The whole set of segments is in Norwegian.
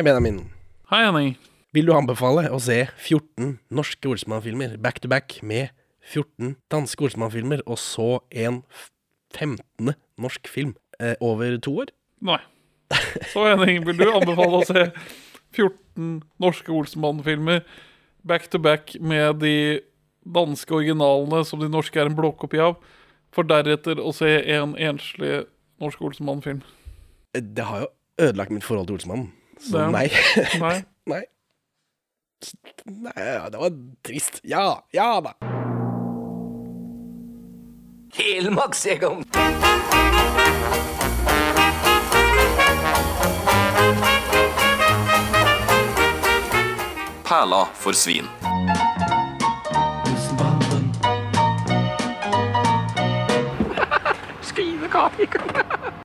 Hei, Benjamin. Hei, Henning. Vil du anbefale å se 14 norske Olsmann-filmer back to back med 14 danske Olsmann-filmer, og så en 15. norsk film eh, over to år? Nei. Så Henning, vil du anbefale å se 14 norske Olsmann-filmer back to back med de danske originalene som de norske er en blåkopi av, for deretter å se en enslig norsk Olsenmann-film? Eh, Det har jo ødelagt mitt forhold til Olsmannen. Så Det- nei. Nei. nei. Nei, det var trist. Ja, ja da. Helmarksjegeren. Perla for svin.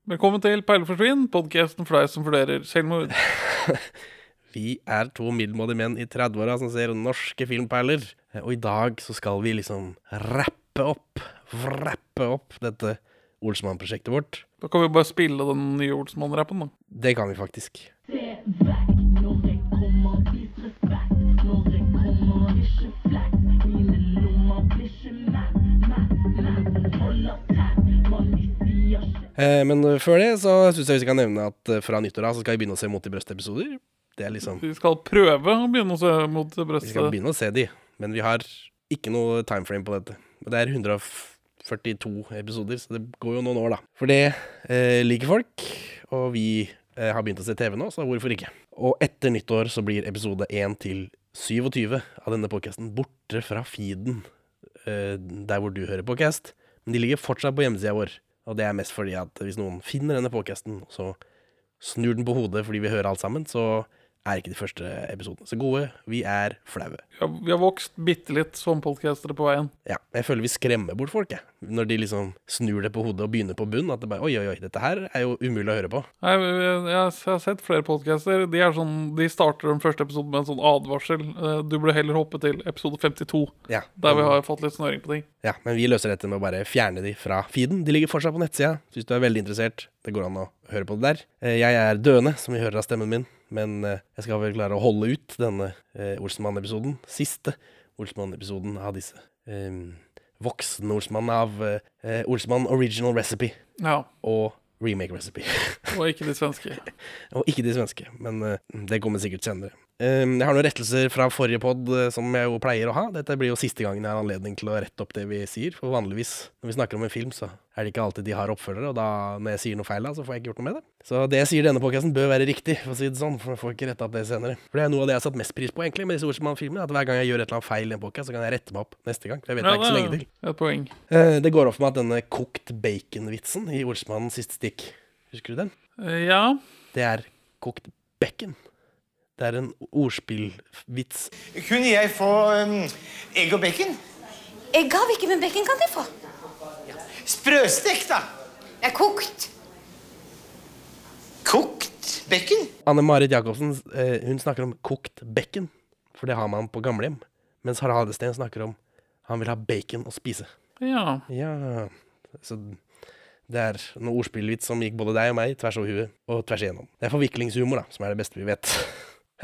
Velkommen til Perleforsvinn, podkasten for deg som vurderer selvmord. Vi er to middelmådige menn i 30-åra som ser norske filmperler. Og i dag så skal vi liksom rappe opp, vrappe opp dette Olsmann-prosjektet vårt. Da kan vi bare spille den nye Olsmann-rappen, da. Det kan vi faktisk. Eh, men eh, før det så syns jeg vi skal nevne at eh, fra nyttår av så skal vi begynne å se Mot i brøstet-episoder. Det er liksom Vi skal prøve å begynne å se mot Vi skal begynne å se de, men vi har ikke noe timeframe på dette. Det er 142 episoder, så det går jo noen år, da. For det eh, liker folk, og vi eh, har begynt å se TV nå, så hvorfor ikke? Og etter nyttår så blir episode 1 til 27 av denne podcasten borte fra feeden eh, der hvor du hører podcast. Men de ligger fortsatt på hjemmesida vår, og det er mest fordi at hvis noen finner denne podkasten, så snur den på hodet fordi vi hører alt sammen, så er ikke de første episodene så gode. Vi er flaue. Ja, vi har vokst bitte litt som podkastere på veien. Ja, jeg føler vi skremmer bort folk, jeg. Når de liksom snur det på hodet og begynner på bunn. At det bare Oi, oi, oi, dette her er jo umulig å høre på. Nei, jeg har sett flere podcaster. De, er sånn, de starter den første episoden med en sånn advarsel. Eh, Du burde heller hoppe til episode 52, Ja, der vi har fått litt snøring på ting. ja, men vi løser dette med å bare fjerne de fra feeden. De ligger fortsatt på nettsida. Hvis du er veldig interessert, det går an å høre på det der. Eh, Jeg er døende, som vi hører av stemmen min, men eh, jeg skal vel klare å holde ut denne eh, Olsenmann-episoden. Siste Olsenmann-episoden av disse. Eh, Voksen Olsenmann av eh, Olsenmann Original Recipe Ja, og Remake Recipe. Og ikke de svenske. Og ikke de svenske, men det kommer sikkert senere. Um, jeg har noen rettelser fra forrige pod eh, som jeg jo pleier å ha. Dette blir jo siste gangen jeg har anledning til å rette opp det vi sier. For vanligvis når vi snakker om en film, så er det ikke alltid de har oppfølgere. Og da når jeg sier noe feil, da, så får jeg ikke gjort noe med det. Så det jeg sier i denne podcasten bør være riktig, for å si det sånn. For jeg får ikke retta opp det senere. For det er noe av det jeg har satt mest pris på egentlig med disse Olsenmann-filmene. At hver gang jeg gjør et eller annet feil i en podcast, så kan jeg rette meg opp neste gang. For jeg vet det er ikke så lenge til. poeng. Eh, det går opp for meg at denne kokt bacon-vitsen i Ordsmannens siste stikk, husker du den? Uh, Ja, Det er kokt bacon. Det er en ordspillvits. Kunne jeg få um, egg og bacon? Egg har vi ikke men bacon kan de få. Sprøstekt, da. Det er kokt. Kokt bacon? Anne Marit Jacobsen eh, hun snakker om kokt bacon, for det har man på gamlehjem. Mens Harald Hadesten snakker om han vil ha bacon å spise. ja. Ja, så det er noe ordspillvits som gikk både deg og meg tvers over huet, og tvers igjennom. Det er forviklingshumor, da, som er det beste vi vet.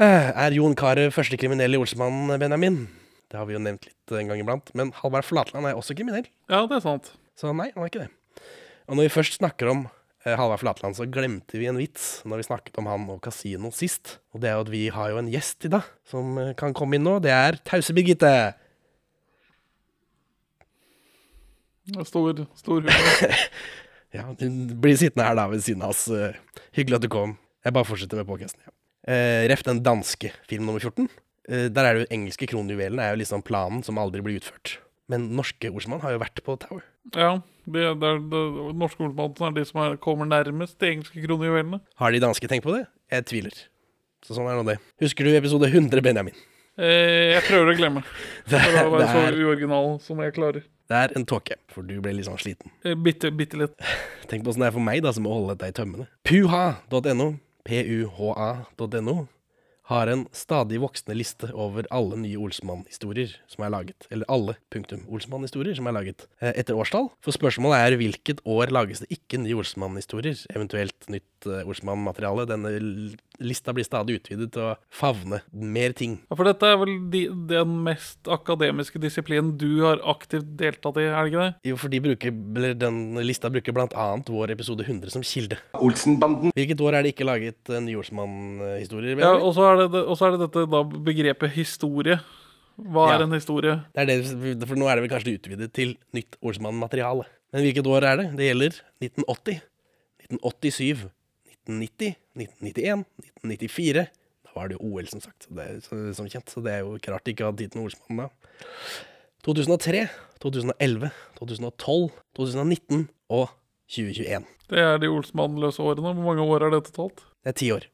Er Jon Carew første kriminell i Olsmann, Benjamin? Det har vi jo nevnt litt en gang iblant. Men Halvard Flatland er også kriminell. ja, det er sant. Så nei, han er ikke det. Og når vi først snakker om eh, Halvard Flatland, så glemte vi en vits når vi snakket om han og kasino sist. Og det er jo at vi har jo en gjest i dag som eh, kan komme inn nå. Det er Tause Birgitte. Stor, stor humor. Ja, blir sittende her da ved siden av oss. Eh, hyggelig at du kom. Jeg bare fortsetter med påkesten Ja. Eh, ref den danske film nummer 14. Uh, der er det jo engelske kronjuvelene er jo liksom planen som aldri blir utført. Men norske ordsmann har jo vært på Tower. Ja, det, det er det, norske ordmannen er de som er, kommer nærmest de engelske kronjuvelene. Har de danske tenkt på det? Jeg tviler. Så sånn er nå det. Husker du episode 100, Benjamin? Eh, jeg prøver å glemme, Det, for å være så er, uoriginal som jeg klarer. det er en tåke, for du ble litt sånn sliten. Eh, bitte, bitte litt. Tenk på åssen det er for meg, da, som må holde dette i tømmene. Puha.no, P-U-H-A.no, har en stadig voksende liste over alle nye Olsmann-historier som er laget. Eller alle, punktum, Olsmann-historier som er laget eh, etter årstall. For spørsmålet er hvilket år lages det ikke nye Olsmann-historier, eventuelt nytt eh, Olsmann-materiale. Denne lista blir stadig utvidet til å favne mer ting. Ja, For dette er vel de, den mest akademiske disiplinen du har aktivt deltatt i, er det ikke det? Jo, for de bruker, eller den lista bruker blant annet vår episode 100 som kilde. Olsenbanden. Hvilket år er det ikke laget eh, nye Olsmann-historier? Ja, og så er det, og så er det dette da begrepet historie. Hva Ja. er en historie? Det er det, for nå er det vel kanskje utvidet til nytt Olsmann-materiale. Men hvilket år er det? Det gjelder 1980, 1987, 1990, 1991, 1994. Da var det jo OL, som sagt, så det er, som kjent. Så det er jo ikke rart de ikke hadde tiden Olsmann da. 2003, 2011, 2012, 2019 og 2021. Det er de Olsmann-løse årene. Hvor mange år er det totalt? Det er ti år.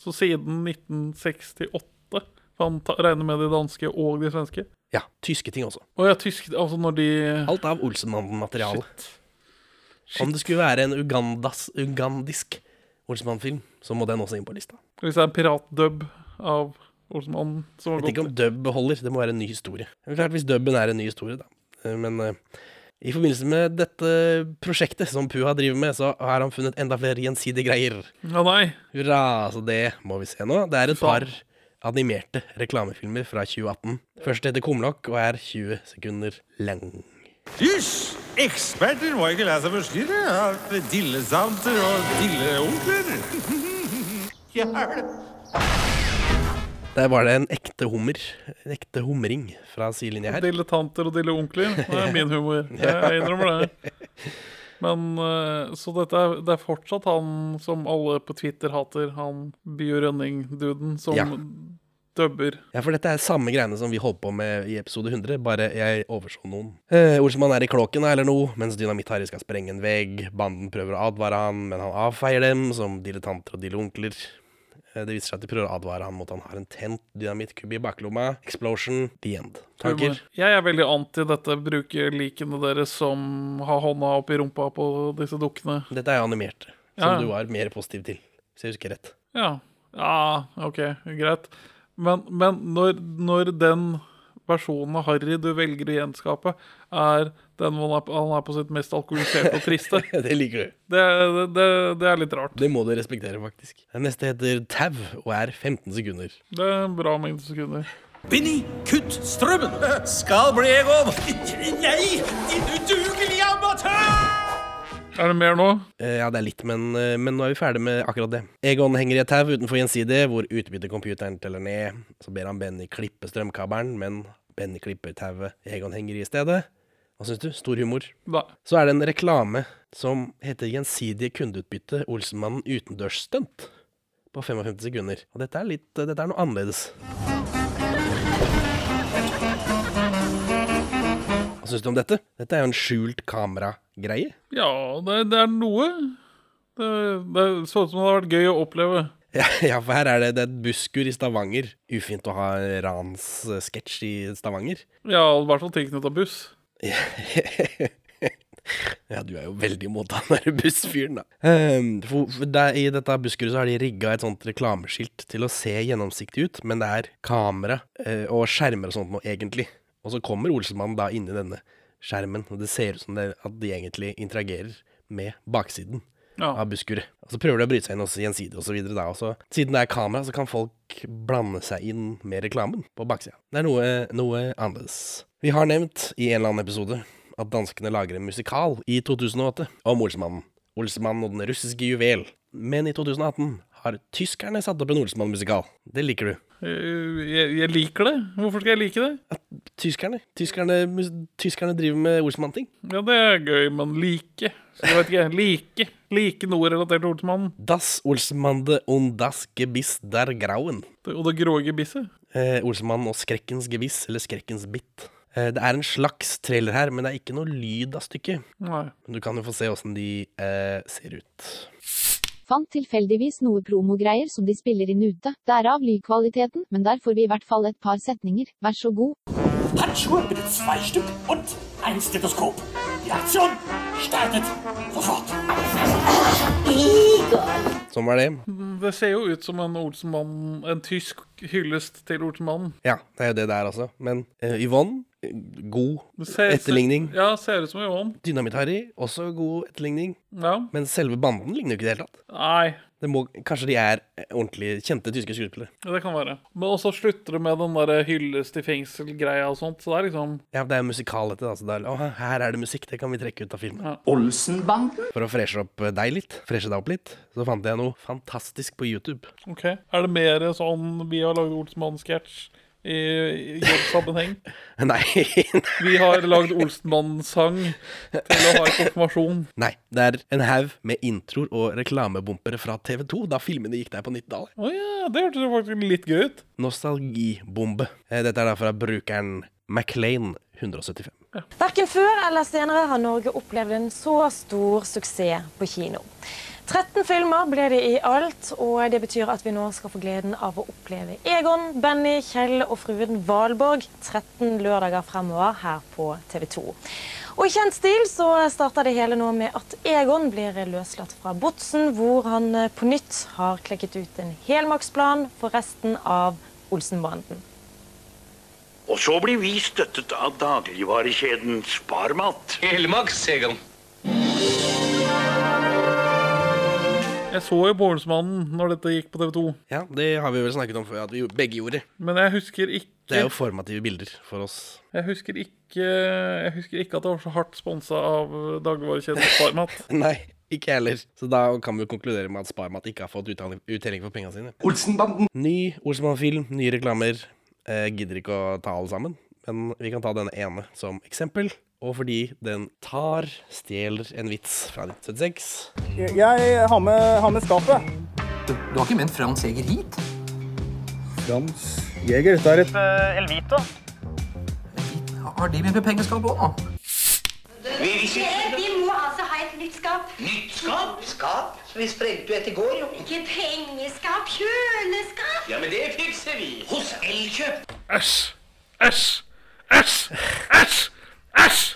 Så siden 1968 For han regner med de danske og de svenske? Ja, tyske ting også. Å ja, tyske Altså når de Alt av Olsenmannen-materiale. Om det skulle være en ugandas, ugandisk Olsenmann-film, så må den også inn på lista. Hvis det er en piratdub av Olsenmannen som har Jeg vet ikke om dub holder, det må være en ny historie. Det er klart Hvis dubben er en ny historie, da. Eh, Men eh, i forbindelse med dette prosjektet som Puha driver med, så har han funnet enda flere gjensidige greier. Ja, nei. Hurra! Så det må vi se nå. Det er et Faen. par animerte reklamefilmer fra 2018. Første heter Kumlokk og er 20 sekunder lang. Hysj! Eksperter må ikke la seg forstyrre av dillesanter og dilleonkler. Der var det en ekte hummer. En ekte humring fra sidelinja her. Dilettanter og dille onkler. Det er min humor. Jeg innrømmer det. Men eh, Så dette er, det er fortsatt han som alle på Twitter hater, han Bio Rønning-duden, som Ja. dubber. Ja, for dette er samme greiene som vi holdt på med i episode 100, bare jeg overså noen. Eh, Olsmann er i kråken eller noe, mens Dynamitt-Harry skal sprenge en vegg. Banden prøver å advare han, men han avfeier dem som dilettanter og dilleonkler. Eh, det viser seg at de prøver å advare han mot han har en tent dynamittkubbe i baklomma. Explosion. The end. Tanker? Jeg er veldig anti dette bruke likene deres som har hånda opp i rumpa på disse dukkene. Dette er jo animert, som Ja. du var mer positiv til, hvis jeg husker rett. Ja. ja, OK, greit. Men, men når, når den versjonen av Harry du velger å gjenskape, er den hvor han er, på- sitt mest alkoholiserte og triste, det liker du. det, det, det, det er litt rart. Det må du respektere, faktisk. Den neste heter Tau og er 15 sekunder. Det er en bra mengde sekunder. Benny, kutt strømmen! Skal bli Egon! Nei, din udugelige amatør! Er det mer nå? Eh, Ja, det er litt, men, eh, men nå er vi ferdig med akkurat det. Egon henger i et tau utenfor Gjensidige, hvor utbyttercomputeren teller ned. Så ber han Benny klippe strømkabelen, men Benny klipper tauet Egon henger i i stedet. Hva syns du? Stor humor. Hva? Så er det en reklame som heter Gjensidige kundeutbytte Olsenmannen utendørsstunt. På 55 sekunder. Og dette er litt Dette er noe annerledes. Hva syns du om dette? Dette er jo en skjult kameragreie. Ja, det, det er noe. Det, det så ut som det hadde vært gøy å oppleve. Ja, ja, for her er det, det er et busskur i Stavanger. Ufint å ha ranssketsj i Stavanger. Ja, i hvert fall tilknytta buss. Ja, du er jo veldig imot han derre bussfyren, da. Um, for, for der, I dette busskuret så har de rigga et sånt reklameskilt til å se gjennomsiktig ut, men det er kamera uh, og skjermer og sånt noe, egentlig. Og så kommer Olsenmannen da inni denne skjermen, og det ser ut som det, at de egentlig interagerer med baksiden Ja. av busskuret. Og så prøver de å bryte seg inn også gjensidig og så videre da. Og så, siden det er kamera, så kan folk blande seg inn med reklamen på baksida. Det er noe, noe annerledes. Vi har nevnt i en eller annen episode at danskene lager en musikal i 2008 om Olsmannen. Olsmannen og den russiske juvel. Men i 2018 har tyskerne satt opp en Olsmann-musikal. Det liker du. Jeg, jeg, jeg liker det. Hvorfor skal jeg like det? Tyskerne Tyskerne, tyskerne driver med Olsmann-ting. Ja, det er gøy, men like jeg vet ikke. Like. Like noe relatert til Olsenmannen. Das Olsmande und das Gebiss der Grauen. Det- Og det grå gebisset. Eh, Olsenmannen og Skrekkens gebiss, eller Skrekkens bitt. Eh, det er en slags trailer her, men det er ikke noe lyd av stykket. Nei. Men du kan jo få se åssen de eh, ser ut. Fant tilfeldigvis noe promogreier som de spiller inn ute. Derav lydkvaliteten, men der får vi i hvert fall et par setninger. Vær så god. Handschuhe bitte zwei Stück und ein Stethoskop. Aktion startet sofort. Sånn var det. Det ser jo ut som en Olsenmann En tysk hyllest til Olsenmannen. Ja, det er jo det det er, altså. Men uh, Yvonne, god ser- etterligning. Ja, ser ut som Johan. Dynamitt-Harry, også god etterligning. Ja. Men selve banden ligner jo ikke i det hele tatt. Nei, Det må, kanskje de er eh, ordentlig kjente tyske skuespillere. ja, det kan være. Men også slutter det med den der hyllest i fengsel-greia og sånt. Så det er liksom Ja, det er musikal dette, da. Altså. Det er, å, her er det musikk, det kan vi trekke ut av filmen. Ja. Olsenbanden? For å freshe opp eh, deg litt, freshe deg opp litt, så fant jeg noe fantastisk på YouTube. OK. Er det mer sånn vi har lagd Olsenmann-sketsj i jobbsammenheng? Nei, Vi har lagd Olsenmann-sang til å ha i konfirmasjon. nei. Det er en haug med introer og reklamebumpere fra TV2 da filmene gikk der på 90-tallet. Å ja, det hørtes faktisk litt gøy ut. Nostalgibombe. Eh, Dette er da fra brukeren Maclean 175. Verken før eller senere har Norge opplevd en så stor suksess på kino. 13 filmer ble det i alt, og det betyr at vi nå skal få gleden av å oppleve Egon, Benny, Kjell og fruen Valborg 13 lørdager fremover her på TV 2. Og I kjent stil så starter det hele nå med at Egon blir løslatt fra botsen, hvor han eh, på nytt har klekket ut en helmaksplan for resten av Olsenbanden. Og så blir vi støttet av dagligvarekjeden Sparmat. Helmaks, Egon. Jeg så jo Bornsmannen når dette gikk på TV 2, Ja, det har vi vel snakket om før at vi begge gjorde. men jeg husker ikke Det er jo formative bilder for oss. Jeg husker ikke Jeg husker ikke at det var så hardt sponsa av dagligvarekjeden Sparmat. Nei, ikke jeg heller. Så da kan vi jo konkludere med at Sparmat ikke har fått uttelling, for pengene sine. Olsenbanden? Ny Olsenmann-film, nye reklamer. Jeg gidder ikke å ta alle sammen, men vi kan ta denne ene som eksempel. Og fordi den tar, stjeler en vits fra 1976. Jeg har med, har med skapet. Du, du har ikke ment Frans Jæger hit? Frans Jeger. Dette er et Elvita. Har de med pengeskap òg, da? Vi må altså ha et nytt skap. Nytt skap? Skap? Vi sprengte jo et i går, jo. Ikke pengeskap, kjøleskap. Ja, men det fikser vi. Hos Elkjøp. Æsj! Æsj! Æsj! Æsj! Æsj!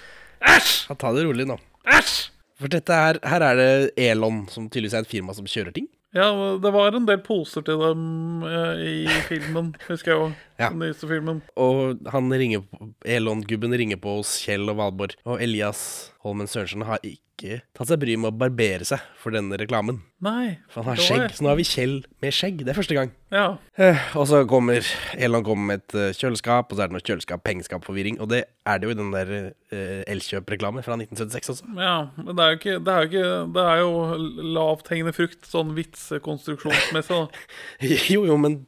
Æsj! Ta det rolig nå. Æsj! For dette her, her er det Elon, som tydeligvis er et firma som kjører ting. Ja, det var en del poser til dem eh, i filmen, husker jeg jo. Ja. Den nyeste filmen. Og han ringer Elon-gubben ringer på hos Kjell og Valborg. Og Elias Holmen Sørensen har ikke tatt seg bryet med å barbere seg for denne reklamen. Nei. For han har skjegg, så nå har vi Kjell med skjegg. Det er første gang. Ja. Eh, og så kommer Elon kommer med et eh, kjøleskap, og så er det noe kjøleskap-pengeskap-forvirring. Og det er det jo i den der eh, Elkjøp-reklame fra 1976 også. ja. Men det er jo ikke Det er jo, ikke, det er jo lavthengende frukt, sånn vitsekonstruksjonsmessig. da. jo, jo, men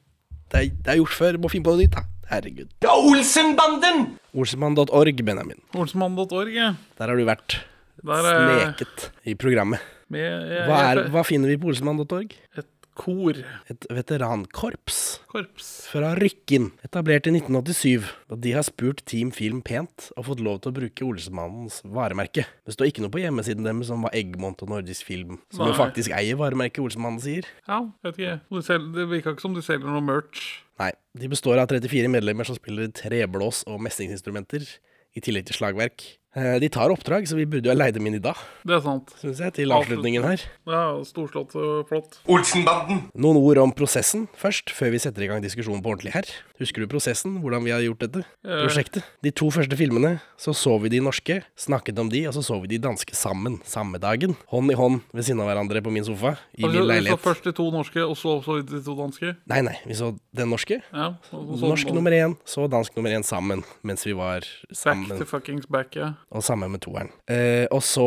det er, det er gjort før. Må finne på noe nytt, da. Herregud. Ja, Olsenbanden! Olsenmann.org, Benjamin. Olsenmann.org, ja. Der har du vært Der er sneket i programmet. med, jeg, Hva, er, hva finner vi på olsenmann.org? Et kor. Et veterankorps Korps. fra Rykken, etablert i 1987. Og de har spurt Team Film pent og fått lov til å bruke Olsemannens varemerke. Det står ikke noe på hjemmesiden deres om hva Eggmont og Nordisk Film, som jo faktisk eier varemerket Olsemannen, sier. Ja, vet ikke. Selger, det virka ikke som de selger noe merch. Nei, de består av 34 medlemmer som spiller treblås og messingsinstrumenter, i tillegg til slagverk. Eh, De tar oppdrag, så vi burde jo ha leid dem inn i dag, Det er sant. Synes jeg, til avslutningen her. Ja, storslått og flott. Olsenbanden? Noen ord om prosessen først, før vi setter i gang diskusjonen på ordentlig her. Husker du prosessen, hvordan vi har gjort dette Eh. prosjektet? De to første filmene, så så vi de norske, snakket om de, og så så vi de danske sammen, samme dagen. Hånd i hånd ved siden av hverandre på min sofa, i Altså, min vi så først de to norske, og så så de to danske. Nei, nei, vi så den norske. Ja, så, så- Norsk nummer én, så dansk nummer én sammen, mens vi var Back to fuckings back, ja. Og samme med toeren. Eh, og så,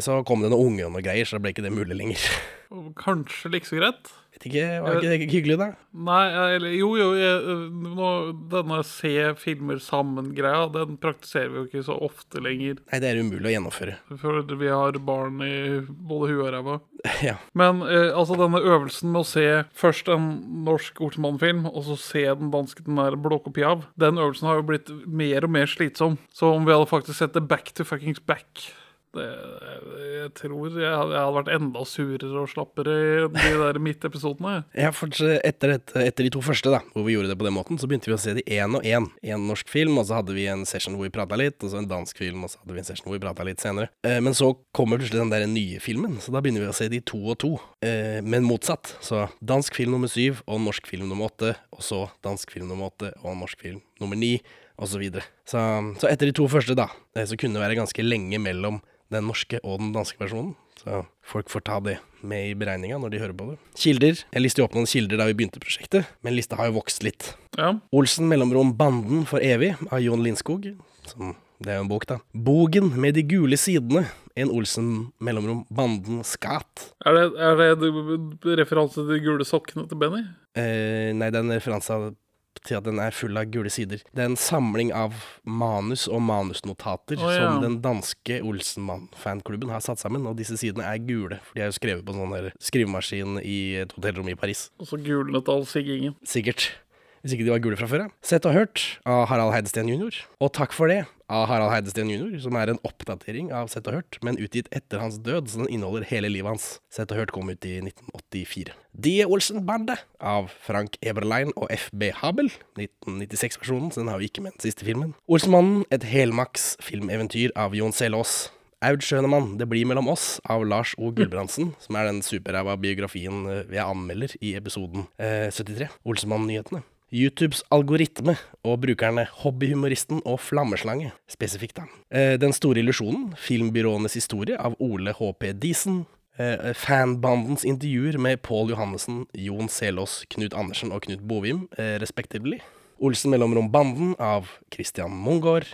så kom det noen unge og noe greier, så da ble ikke det mulig lenger. Kanskje like så greit. Vet ikke, Var ikke det hyggelig, da? Nei, eller jo, jo jeg, nå, Denne se filmer sammen-greia, den praktiserer vi jo ikke så ofte lenger. Nei, det er umulig å gjennomføre. For vi har barn i både huet og ræva. Ja. Men eh, altså denne øvelsen med å se først en norsk Ortmann-film, og så se den danske den der blåkopi av, den øvelsen har jo blitt mer og mer slitsom. Så om vi hadde faktisk sett det back to fuckings back Det, jeg tror jeg hadde, vært enda surere og slappere i de der midtepisodene. Ja, for etter, etter de to første, da, hvor vi gjorde det på den måten, så begynte vi å se de én og én. En norsk film, og så hadde vi en session hvor vi prata litt, og så en dansk film, og så hadde vi en session hvor vi prata litt senere. Eh, men så kommer plutselig den der nye filmen, så da begynner vi å se de to og to. Eh, men motsatt. Så dansk film nummer syv og norsk film nummer åtte, og så dansk film nummer åtte og norsk film nummer ni, og så videre. Så, så etter de to første, da, eh, så kunne det være ganske lenge mellom den norske og den danske versjonen. Så folk får ta det med i beregninga når de hører på det. Kilder. Jeg listet jo opp noen kilder da vi begynte prosjektet, men lista har jo vokst litt. Ja. Olsen mellomrom Banden for evig av Jon Lindskog. Som, det er jo en bok, da. Bogen med de gule sidene. En Olsen mellomrom Banden Skat. Er det, er det referanse til de gule sokkene til Benny? Eh, nei, det er en referanse til at den er full av gule sider. Det er en samling av manus og manusnotater oh, ja. som den danske Olsenmann-fanklubben har satt sammen, og disse sidene er gule, for de er jo skrevet på en sånn skrivemaskin i et hotellrom i Paris. Og så gulnet all siggingen. Sikkert. Hvis ikke de var gule fra før ja. Sett og hørt av Harald Heidesteen jr. Og takk for det av Harald Heidesteen jr., som er en oppdatering av Sett og hørt, men utgitt etter hans død, så den inneholder hele livet hans. Sett og hørt kom ut i 1984. Die Olsen-bandet av Frank Eberlein og FB Habel. 1996-versjonen, så den har vi ikke med den siste filmen. Olsenmannen, et helmaks filmeventyr av Jon Selås. Aud Schønemann, Det blir mellom oss, av Lars O. Gulbrandsen, som er den superræva biografien eh, jeg anmelder i episoden eh, 73, Olsenmann-nyhetene. YouTubes algoritme og brukerne Hobbyhumoristen og Flammeslange, spesifikt da. Eh, Den store illusjonen, filmbyråenes historie av Ole H.P. Diesen. Eh, fanbandens intervjuer med Pål Johannessen, Jon Selås, Knut Andersen og Knut Bovim, eh, respektively. Olsen mellomrom Banden av Christian Mungård.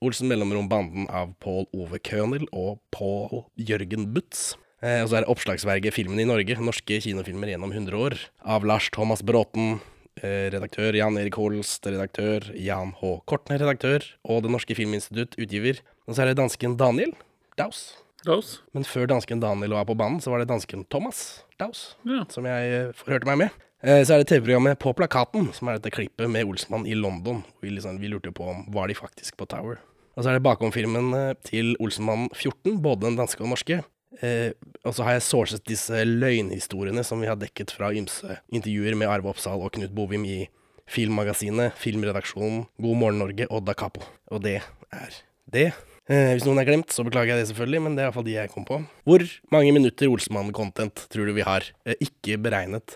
Olsen mellomrom Banden av Pål Ove Kønel og Pål Jørgen Butz. Og så er det Oppslagsverget Filmen i Norge, norske kinofilmer gjennom 100 år, av Lars Thomas Bråten. Eh, redaktør Jan Erik Holst, redaktør Jan H. Kortner, redaktør, og Det Norske Filminstitutt, utgiver. Og så er det dansken Daniel Daus. Daus. Men før dansken Daniel var på banen, så var det dansken Thomas Daus, Ja. som jeg eh, forhørte meg med. Eh, Så er det TV-programmet På plakaten, som er dette klippet med Olsmann i London. Vi, liksom, vi lurte på om var de faktisk på Tower. Og så er det bakom filmen til Olsenmann 14, både den danske og norske. Eh, og så har jeg sourcet disse løgnhistoriene som vi har dekket fra ymse intervjuer med Arve Oppsal og Knut Bovim i Filmmagasinet, Filmredaksjonen, God morgen Norge og Da Capo. Og det er det. Eh, hvis noen er glemt, så beklager jeg det selvfølgelig, men det er iallfall de jeg kom på. Hvor mange minutter Olsmann-content tror du vi har? Eh, ikke beregnet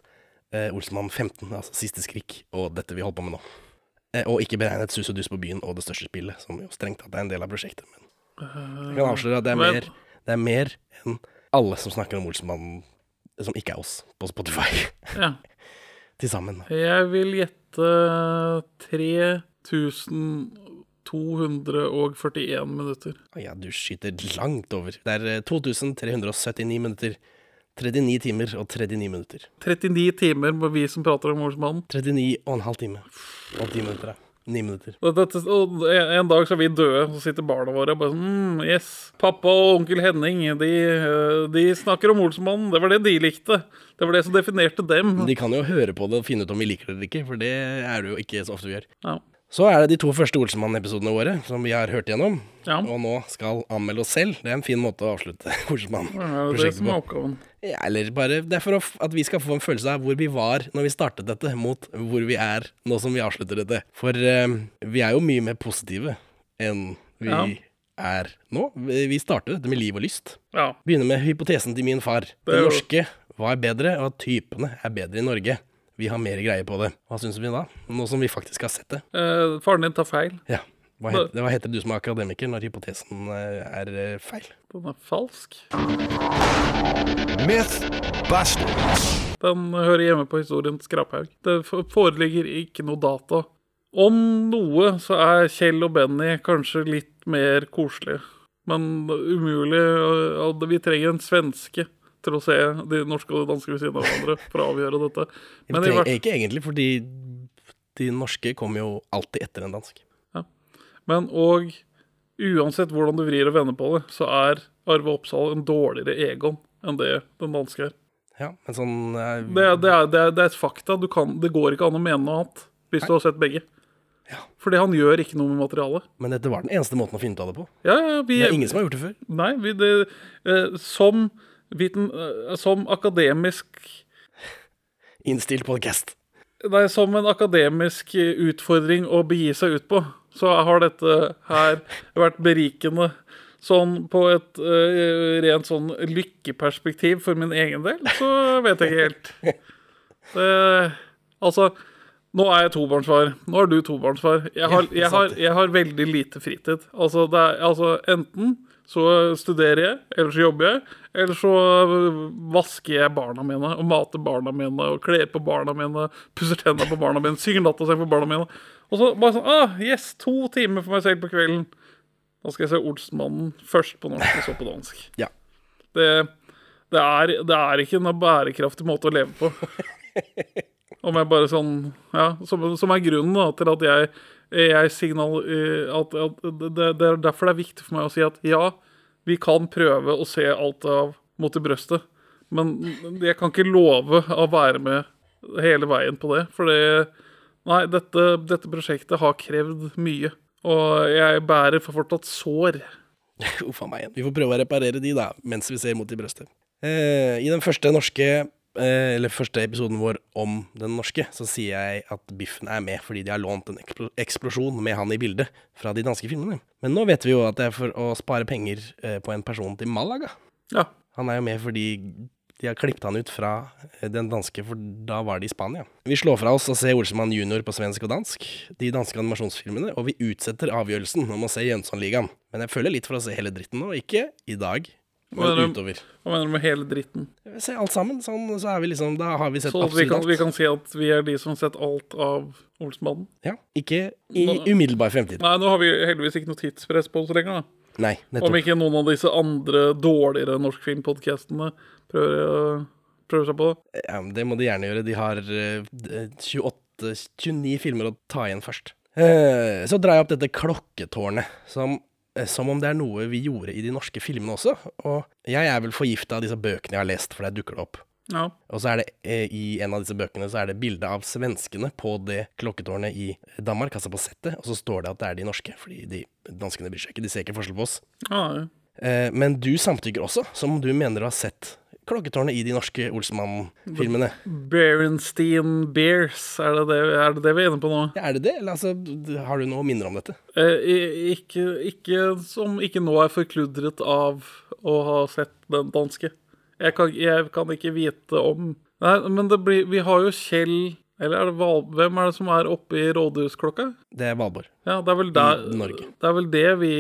eh, Olsenmann 15, altså Siste skrik, og dette vi holder på med nå. Eh, og ikke beregnet Sus og dus på byen og Det største spillet, som jo strengt tatt er en del av prosjektet. Men jeg kan avsløre at det er mer, det er mer enn alle som snakker om Olsenmannen, som ikke er oss, på Spotify. Ja. Til sammen. Jeg vil gjette 3241 minutter. Ja, du skyter langt over. Det er eh, 2379 minutter. 39 timer og 39 minutter. 39 timer med vi som prater om Olsmannen. 39 og en halv time. Og 10 minutter, da. 9 minutter. Og Dette, og en dag så er vi døde, så sitter barna våre og bare sånn mm, Yes. Pappa og onkel Henning, de, eh, de snakker om Olsmannen. Det var det de likte. Det var det som definerte dem. De kan jo høre på det og finne ut om vi liker det eller ikke, for det er det jo ikke så ofte vi gjør. Ja. Så er det de to første Olsenmann-episodene våre som vi har hørt gjennom. Ja. Og nå skal anmelde oss selv. Det er en fin måte å avslutte Ja, Olsenmann-prosjektet er på. Ja, eller bare Det er for at vi skal få en følelse av hvor vi var når vi startet dette, mot hvor vi er nå som vi avslutter dette. For uh, vi er jo mye mer positive enn vi Ja. er nå. Vi starter dette med liv og lyst. Ja. Begynner med hypotesen til min far. Det Det norske var bedre, og typene er bedre i Norge. Vi har mer greie på det. Hva syns vi da? Nå som vi faktisk har sett det. Eh, faren din tar feil. Ja. Hva heter, hva heter du som er akademiker når hypotesen eh, er eh, feil? Den er falsk. Den hører hjemme på historiens skraphaug. Det foreligger ikke noe data. Om noe så er Kjell og Benny kanskje litt mer koselige. Men umulig øh, Vi trenger en svenske til å se de norske og de danske ved siden av hverandre for å avgjøre dette. Men det er ikke egentlig, fordi de norske kommer jo alltid etter en dansk. men og uansett hvordan du vrir og vender på det, så er Arve Oppsal en dårligere Egon enn det den danske er. Ja, men sånn eh, Det, er- det, er, det, er, det er et fakta. Du kan, det går ikke an å mene noe annet hvis du har sett begge. Fordi han gjør ikke noe med materialet. Men dette var den eneste måten å finne ut av det på. Ja, ja, vi, Det er ingen som har gjort det før. Nei, vi, det, eh, som, viten, eh, som akademisk Innstilt podcast. Nei, som en akademisk eh, utfordring å begi seg ut på, så har dette her vært berikende. Sånn på et uh, rent sånn lykkeperspektiv for min egen del, så vet jeg ikke helt. Det, altså, nå er jeg tobarnsfar. Nå er du tobarnsfar. Jeg har, jeg har, jeg har veldig lite fritid. Altså, det er, altså enten så studerer jeg, eller så jobber jeg, eller så vasker jeg barna mine og mater barna mine og kler på barna mine, pusser tenna på barna mine, synger nattasang for barna mine. Og så bare sånn ah, Yes, to timer for meg selv på kvelden. Da skal jeg se Olsmannen først på norsk og så på dansk. Ja. Det, det, er, det er ikke en bærekraftig måte å leve på. Om jeg bare sånn Ja, som, som er grunnen da, til at jeg, jeg signal, eh, at, at det, det er derfor det er viktig for meg å si at ja, vi kan prøve å se alt av Mot i brøstet, men jeg kan ikke love å være med hele veien på det. For Nei, dette, dette prosjektet har krevd mye. Og jeg bærer for fortsatt sår. Uff a meg. Vi får prøve å reparere de, da, mens vi ser mot i brøstet. Eh, I den første norske eller første episoden vår om den norske, så sier jeg at Biffen er med fordi de har lånt en eksplosjon med han i bildet fra de danske filmene. Men nå vet vi jo at det er for å spare penger eh, på en person til Malaga. Ja. Han er jo med fordi de har klippet han ut fra eh, den danske, for da var de i Spania. Vi slår fra oss å se Olsemann junior på svensk og dansk, de danske animasjonsfilmene, og vi utsetter avgjørelsen om å se Jønsson-ligaen. Men jeg føler litt for å se hele dritten nå, ikke i dag, Hva mener men du- utover. Hva mener du med hele dritten? Se alt sammen, sånn, så er vi liksom, da har vi sett Så vi absolutt kan, alt. vi kan si at vi er de som har sett alt av Olsenbanden? Ja, ikke i Nå- umiddelbar fremtid. Nei, nå har vi heldigvis ikke noe tidspress på oss lenger. da Nei, nettopp. Om ikke noen av disse andre dårligere norskfilmpodkastene prøver, prøver seg på det. Ja, men det må de gjerne gjøre. De har eh, 28-29 filmer å ta igjen først. Eh, så drar jeg opp dette klokketårnet, som, eh, som om det er noe vi gjorde i de norske filmene også. Og jeg er vel forgifta av disse bøkene jeg har lest, for der dukker det opp. Ja. Og så er det eh, i en av disse bøkene så er det bilde av svenskene på det klokketårnet i Danmark, altså på settet, og så står det at det er de norske, fordi de danskene bryr seg ikke, de ser ikke forskjell på oss. Ja, ja. Eh, men du samtykker også, som om du mener du har sett klokketårnet i de norske Olsmann-filmene. Berenstein Bears, er det det, er det det vi er inne på nå? Ja, er det det, eller altså, har du noe minner om dette? Eh, ikke, ikke som ikke nå er forkludret av å ha sett den danske. Jeg kan, jeg kan ikke vite om Nei, men det blir Vi har jo Kjell Eller er det Val... Hvem er det som er oppe i rådhusklokka? Det er Valborg. Ja, det er vel der Norge. Det er vel det vi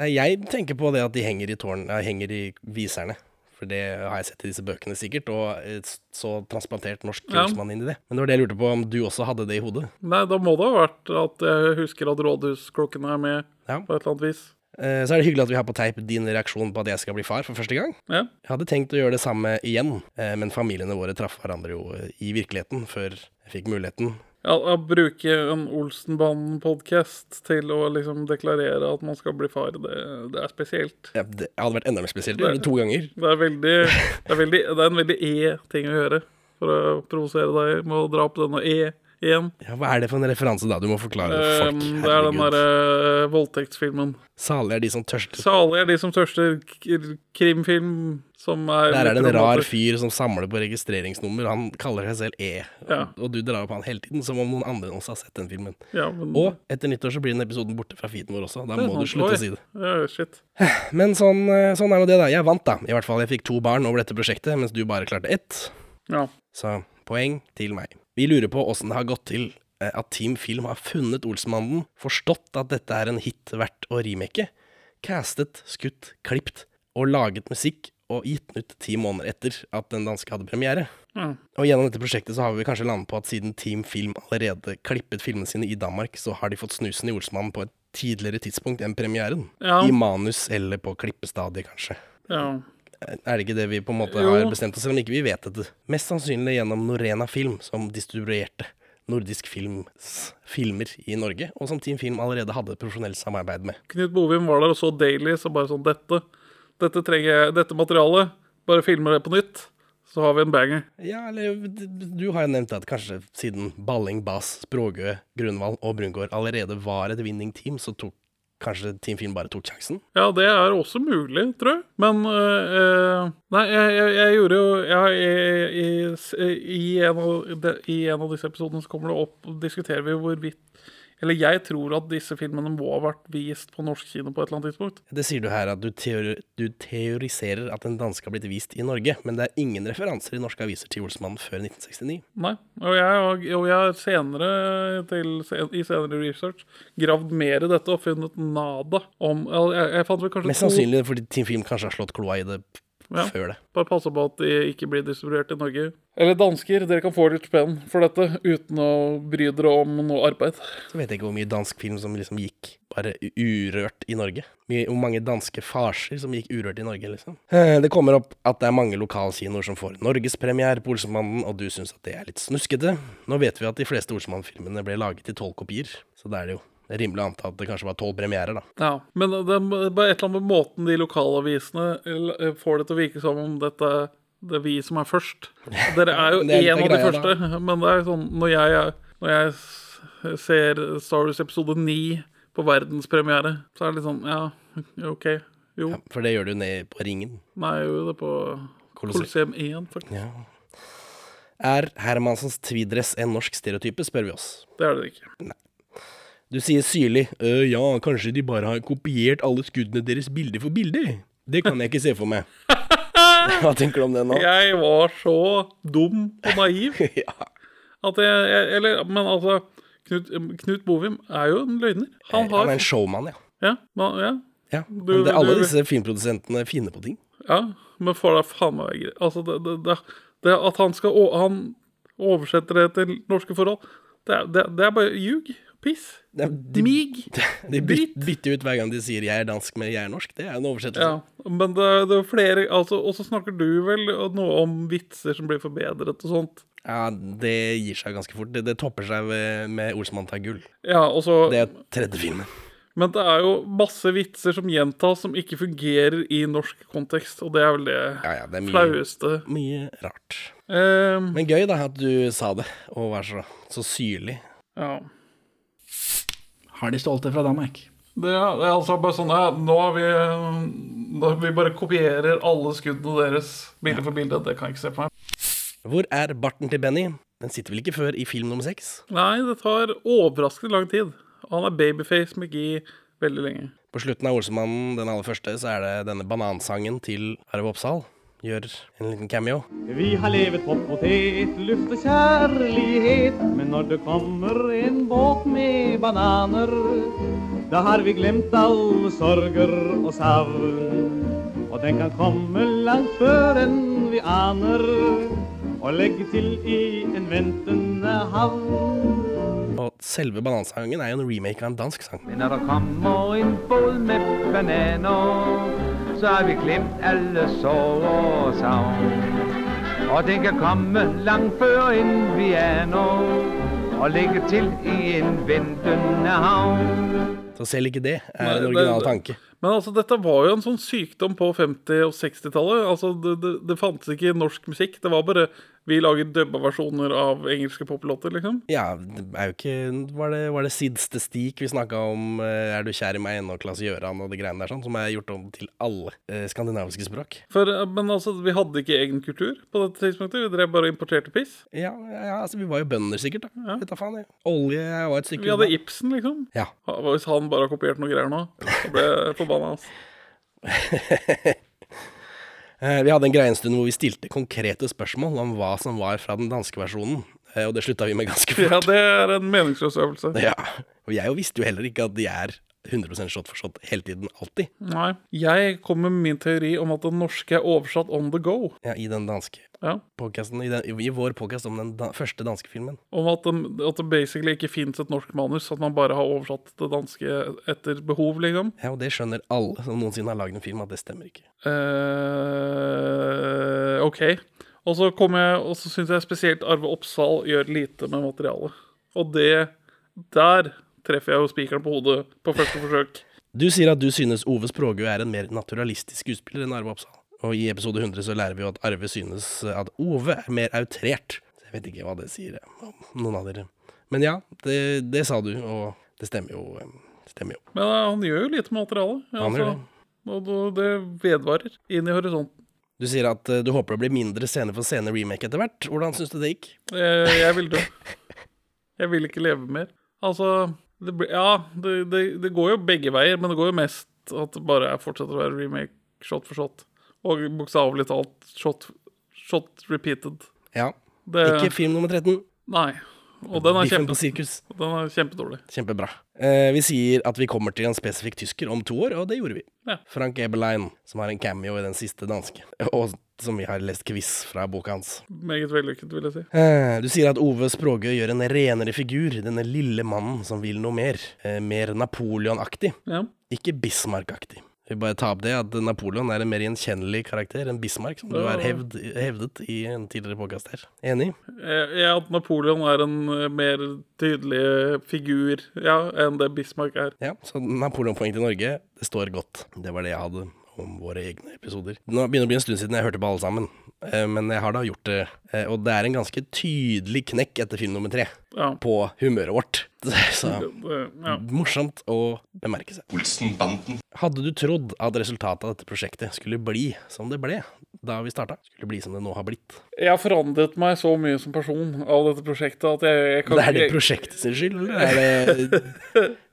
Nei, jeg tenker på det at de henger i tårn, ja, henger i viserne. For det har jeg sett i disse bøkene sikkert, og eh, så transplantert norsk Ja. Olsmann inn i det. Men det var det jeg lurte på, om du også hadde det i hodet? Nei, da må det ha vært at jeg husker at rådhusklokkene er med Ja. på et eller annet vis. Eh, Så er det hyggelig at vi har på teip din reaksjon på at jeg skal bli far for første gang. Ja. Jeg hadde tenkt å gjøre det samme igjen, eh, men familiene våre traff hverandre jo i virkeligheten før jeg fikk muligheten. Ja, bruke en Olsenbanen-podkast til å liksom deklarere at man skal bli far, det, det er spesielt. Ja, det hadde vært enda mer spesielt å gjøre det to ganger. Det er, veldig, det er, veldig, det er en veldig E-ting å gjøre for å provosere deg med å dra opp denne E igjen. Ja, Hva er det for en referanse, da? Du må forklare folk. Um, det er den Herregud. derre uh, voldtektsfilmen. Salig er de som tørster. Salig er de som tørster. Krimfilm som er Der er det en rar fyr som samler på registreringsnummer. Han kaller seg selv E, Ja. og du drar opp han hele tiden, som om noen andre også har sett den filmen. Ja, men- Og etter nyttår så blir den episoden borte fra feeden vår også. Da må du slutte å si det. Ja, shit. Men sånn, eh, sånn er nå det, da. Jeg vant, da. I hvert fall. Jeg fikk to barn over dette prosjektet, mens du bare klarte ett. Ja. Så poeng til meg. Vi lurer på åssen det har gått til eh, at Team Film har funnet Olsmannen, forstått at dette er en hit verdt å remake, castet, skutt, klipt og laget musikk og gitt den ut ti måneder etter at den danske hadde premiere. Mm. Og gjennom dette prosjektet så har vi kanskje landet på at siden Team Film allerede klippet filmene sine i Danmark, så har de fått snusen i Olsmannen på et tidligere tidspunkt enn premieren. Ja. I manus eller på klippestadiet, kanskje. Ja. Er det ikke det vi på en måte Jo. har bestemt oss, selv om ikke vi vet dette? Mest sannsynlig gjennom Norena Film, som distribuerte Nordisk Films filmer i Norge, og som Team Film allerede hadde et profesjonelt samarbeid med. Knut Bovim var der og så Daily, så bare sånn Dette, dette trenger dette materialet. Bare filmer det på nytt. så har vi en banger. Ja, eller du har jo nevnt at kanskje siden Balling, Bass, Språgø, Grunvald og Brungård allerede var et winning team, så tok kanskje Team Finn bare tok sjansen? Ja, det er også mulig, tror jeg. Men øh, Nei, jeg, jeg, jeg gjorde jo jeg, i, i, en av, de, I en av disse episodene så kommer det opp, diskuterer vi hvorvidt Eller jeg tror at disse filmene må ha vært vist på norsk kino på et eller annet tidspunkt. Det sier du her at du, teori, du teoriserer at den danske har blitt vist i Norge, men det er ingen referanser i norske aviser til Olsmannen før 1969. Nei, og jeg har senere til, i senere research gravd mer i dette og funnet nada om Jeg, jeg fant vel kanskje Mest sannsynlig fordi Team Film kanskje har slått kloa i det ja, før det. Bare passe på at de ikke blir distribuert i Norge. Eller dansker, dere kan få litt spenn for dette uten å bry dere om noe arbeid. Så vet jeg ikke hvor mye dansk film som liksom gikk bare urørt i Norge. Hvor mange danske farser som gikk urørt i Norge, liksom. Eh, det kommer opp at det er mange lokalkinoer som får norgespremiere på Olsemannen, og du syns at det er litt snuskete. Nå vet vi at de fleste Olsemann-filmene ble laget i tolv kopier, så da er det jo det rimelig å anta at det kanskje var tolv premierer, da. Ja, men det er bare et eller annet med måten de lokalavisene får det til å virke som om dette det er vi som er først. Dere er jo en av de greia, første, da. men det er sånn når jeg, når jeg ser Star Wars episode 9 på verdenspremiere, så er det litt sånn Ja, OK. Jo. Ja, for det gjør du ned på Ringen. Nei, jeg gjør det på Colosseum 1, faktisk. Ja. Er Hermansens tweedress en norsk stereotype, spør vi oss. Det er det ikke. Nei. Du sier syrlig «Øh, ja, kanskje de bare har kopiert alle skuddene deres bilde for bilde. Det kan jeg ikke se for meg. Hva tenker du om det nå? Jeg var så dum og naiv ja. at jeg, jeg Eller, men altså Knut, Knut Bovim er jo en løgner. Han har Han er en showman, ja. Ja, men, ja. ja. Du- Men det, alle du- disse filmprodusentene finner på ting. Ja, men får da faen meg greit. Altså, det, det, det, at han skal Han oversetter det til norske forhold, det, det, det er bare ljug. Piss. De, de, Mig. de byt, bytter ut hver gang de sier 'jeg er dansk' med 'jeg er norsk'. Det er en oversettelse. Ja, men det, det er flere altså, Og så snakker du vel noe om vitser som blir forbedret og sånt. Ja, det gir seg ganske fort. Det, det topper seg ved, med Olsmann tar gull. Ja, og så Det er tredje filmen. Men det er jo masse vitser som gjentas, som ikke fungerer i norsk kontekst. Og det er vel det Ja, ja, det er mye, flaueste. mye rart. Um, Men gøy da at du sa det, og var så, så syrlig. ja. Har de stolte fra Danmark? Det er, det er altså bare sånn ja, Nå har vi nå, Vi bare kopierer alle skuddene deres bilde for bilde. Det kan jeg ikke se på meg. Hvor er barten til Benny? Den sitter vel ikke før i film nummer seks? Nei, det tar overraskende lang tid. Han er babyface McGee veldig lenge. På slutten av Olsemannen, den aller første, så er det denne banansangen til Arve Oppsal. Gjør en liten cameo. Vi har levet på potet, luft og kjærlighet. Men når det kommer en båt med bananer, da har vi glemt alle sorger og savn. Og den kan komme langt før enn vi aner, og legge til i en ventende havn. Og selve banansangen er jo en remake av en dansk sang. Men når det kommer en båt med bananer, så har vi glemt alle sår og savn. Og den kan komme langt før inn vi aner, og legge til i en ventende havn. Så selv ikke det er Nei, en original tanke. Men altså, dette var jo en sånn sykdom på 50- og 60-tallet. Altså, det, det, det fantes ikke norsk musikk. Det var bare vi lager dubba versjoner av engelske poplåter, liksom. Ja, det er jo ikke Var det, var det Sidste Stik vi snakka om eh, 'Er du kjær i meg ennå', Klasse Gjøran og de greiene der sånn, som er gjort om til alle eh, skandinaviske språk? For, eh, men altså, vi hadde ikke egen kultur på dette tidspunktet. Vi drev bare og importerte piss. Ja, ja, altså vi var jo bønder sikkert, da. Ja. Vet da faen, jeg. Olje var et stykke Vi hadde. Ibsen, liksom. Ja. Ja, Hvis han bare har kopiert noen greier nå, så ble jeg forbanna. Altså. Eh, Vi hadde en greie en stund hvor vi stilte konkrete spørsmål om hva som var fra den danske versjonen, eh, og det slutta vi med ganske fort. Ja, det er en meningsløs øvelse. Ja, og jeg visste jo heller ikke at de er 100 shot for shot hele tiden, alltid. Nei. Jeg kommer med min teori om at det norske er oversatt on the go. Ja, I den danske Ja. podcasten, i, den, i vår podcast om den da, første danske filmen. Om at det, at det basically ikke fins et norsk manus, at man bare har oversatt det danske etter behov, liksom. Ja, og det skjønner alle som noensinne har lagd en film, at det stemmer ikke. Uh, OK. Og så jeg, og så syns jeg spesielt Arve Oppsal gjør lite med materialet. Og det Der treffer jeg jo spikeren på hodet på første forsøk. Du sier at du synes Ove Språgø er en mer naturalistisk skuespiller enn Arve Oppsal. Og i episode 100 så lærer vi jo at Arve synes at Ove er mer outrert. Jeg vet ikke hva det sier om noen av dere. Men ja, det, det sa du, og det stemmer jo. eh, Stemmer jo. Men eh, han gjør jo lite materiale. Han gjør Og og det vedvarer inn i horisonten. Du sier at eh, du håper det blir mindre scene for scene remake etter hvert. Hvordan syns du det gikk? Jeg, jeg vil dø. Jeg vil ikke leve mer. Altså det ble, Ja, det, det, det går jo begge veier, men det går jo mest at det bare er fortsetter å være remake shot for shot. Og bokstavelig talt shot, shot repeated. Ja. Det- Ikke film nummer 13. Nei. Og den er, kjempe, den er kjempedårlig. Kjempebra. Eh, vi sier at vi kommer til en spesifikk tysker om to år, og det gjorde vi. Ja. Frank Eberlein, som har en cameo i den siste danske, og som vi har lest quiz fra boka hans. Meget vellykket, vil jeg si. Eh, Du sier at Ove Språgøy gjør en renere figur, denne lille mannen som vil noe mer. Eh, Mer Napoleon-aktig, Ja. ikke Bismarck-aktig. Vil bare tar opp det at Napoleon er en mer gjenkjennelig karakter enn Bismarck, som du har hevd, hevdet i en tidligere påkast her. Enig? Jeg, jeg, at Napoleon er en eh, mer tydelig figur ja, enn det Bismarck er. Ja, så Napoleon-poeng til Norge, det står godt. Det var det jeg hadde om våre egne episoder. Nå begynner det å bli en stund siden jeg hørte på alle sammen, eh, men jeg har da gjort det. eh, Og det er en ganske tydelig knekk etter film nummer tre Ja. på humøret vårt. Så ja. morsomt å bemerke seg. Olsenbanden. Hadde du trodd at resultatet av dette prosjektet skulle bli som det ble da vi starta? Skulle bli som det nå har blitt? Jeg har forandret meg så mye som person av dette prosjektet at jeg, jeg kan Det er det prosjektet sin skyld, eller er det-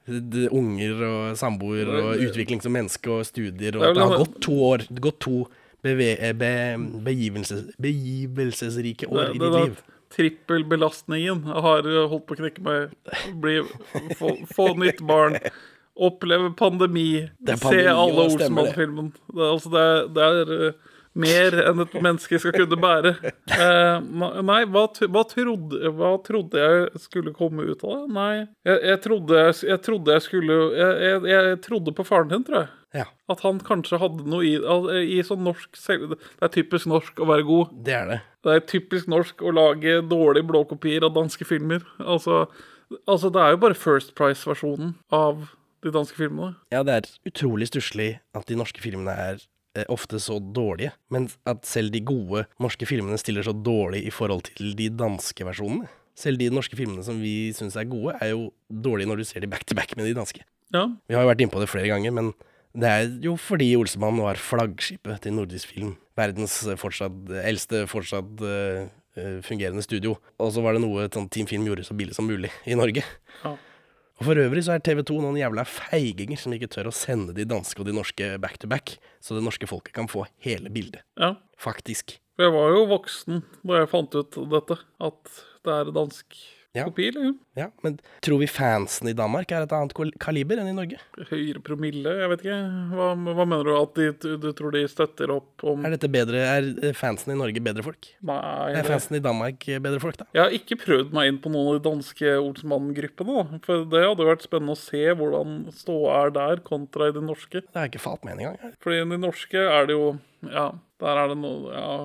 unger og samboer og utvikling som menneske og studier, og Det har gått to år, det har gått to beve, eh, be, begivelses, begivelsesrike år i ditt liv. Trippelbelastningen har eh, holdt på å knekke meg. Bli, få, få nytt barn. Oppleve pandemi. Er se alle. Olsenmann-filmen. Det, altså, det, det er eh, mer enn et menneske skal kunne bære. Uh, nei, hva, hva, trodde, hva trodde jeg skulle komme ut av det? Nei, jeg, jeg, trodde, jeg, trodde jeg skulle jeg, jeg, trodde på faren din, tror jeg. Ja. At han kanskje hadde noe i, i sånn norsk selv... Det er typisk norsk å være god. Det er det. Det er typisk norsk å lage dårlige blåkopier av danske filmer. Altså, altså det er jo bare First Price-versjonen av de danske filmene. Ja, det er utrolig stusslig at de norske filmene er ofte så dårlige, men at selv de gode norske filmene stiller så dårlig i forhold til de danske versjonene. Selv de norske filmene som vi syns er gode, er jo dårlige når du ser de back to back med de danske. Ja. Vi har jo vært innpå det flere ganger, men det er jo fordi Olsemann var flaggskipet til nordisk film. Verdens eh, fortsatt, eldste fortsatt eh, eh, fungerende studio. Og så var det noe sånn Team Film gjorde så billig som mulig i Norge. Ja. Og for øvrig så er TV 2 noen jævla feiginger som ikke tør å sende de danske og de norske back to back, så det norske folket kan få hele bildet. Ja. Faktisk. For jeg var jo voksen da jeg fant ut dette, at det er dansk Ja. kopi. Liksom. Ja, men tror vi fansen i Danmark er et annet kaliber enn i Norge? Høyere promille, jeg vet ikke. Hva, hva mener du? At de, du, tror de støtter opp om Er bedre, er eh, fansen i Norge bedre folk? Nei. Er fansen i Danmark bedre folk, da? Jeg har ikke prøvd meg inn på noen av de danske Olsmann-gruppene. For det hadde vært spennende å se hvordan ståa er der, kontra i de norske. Det har jeg ikke falt med en gang. Fordi i de norske er det jo Ja, der er det noe ja,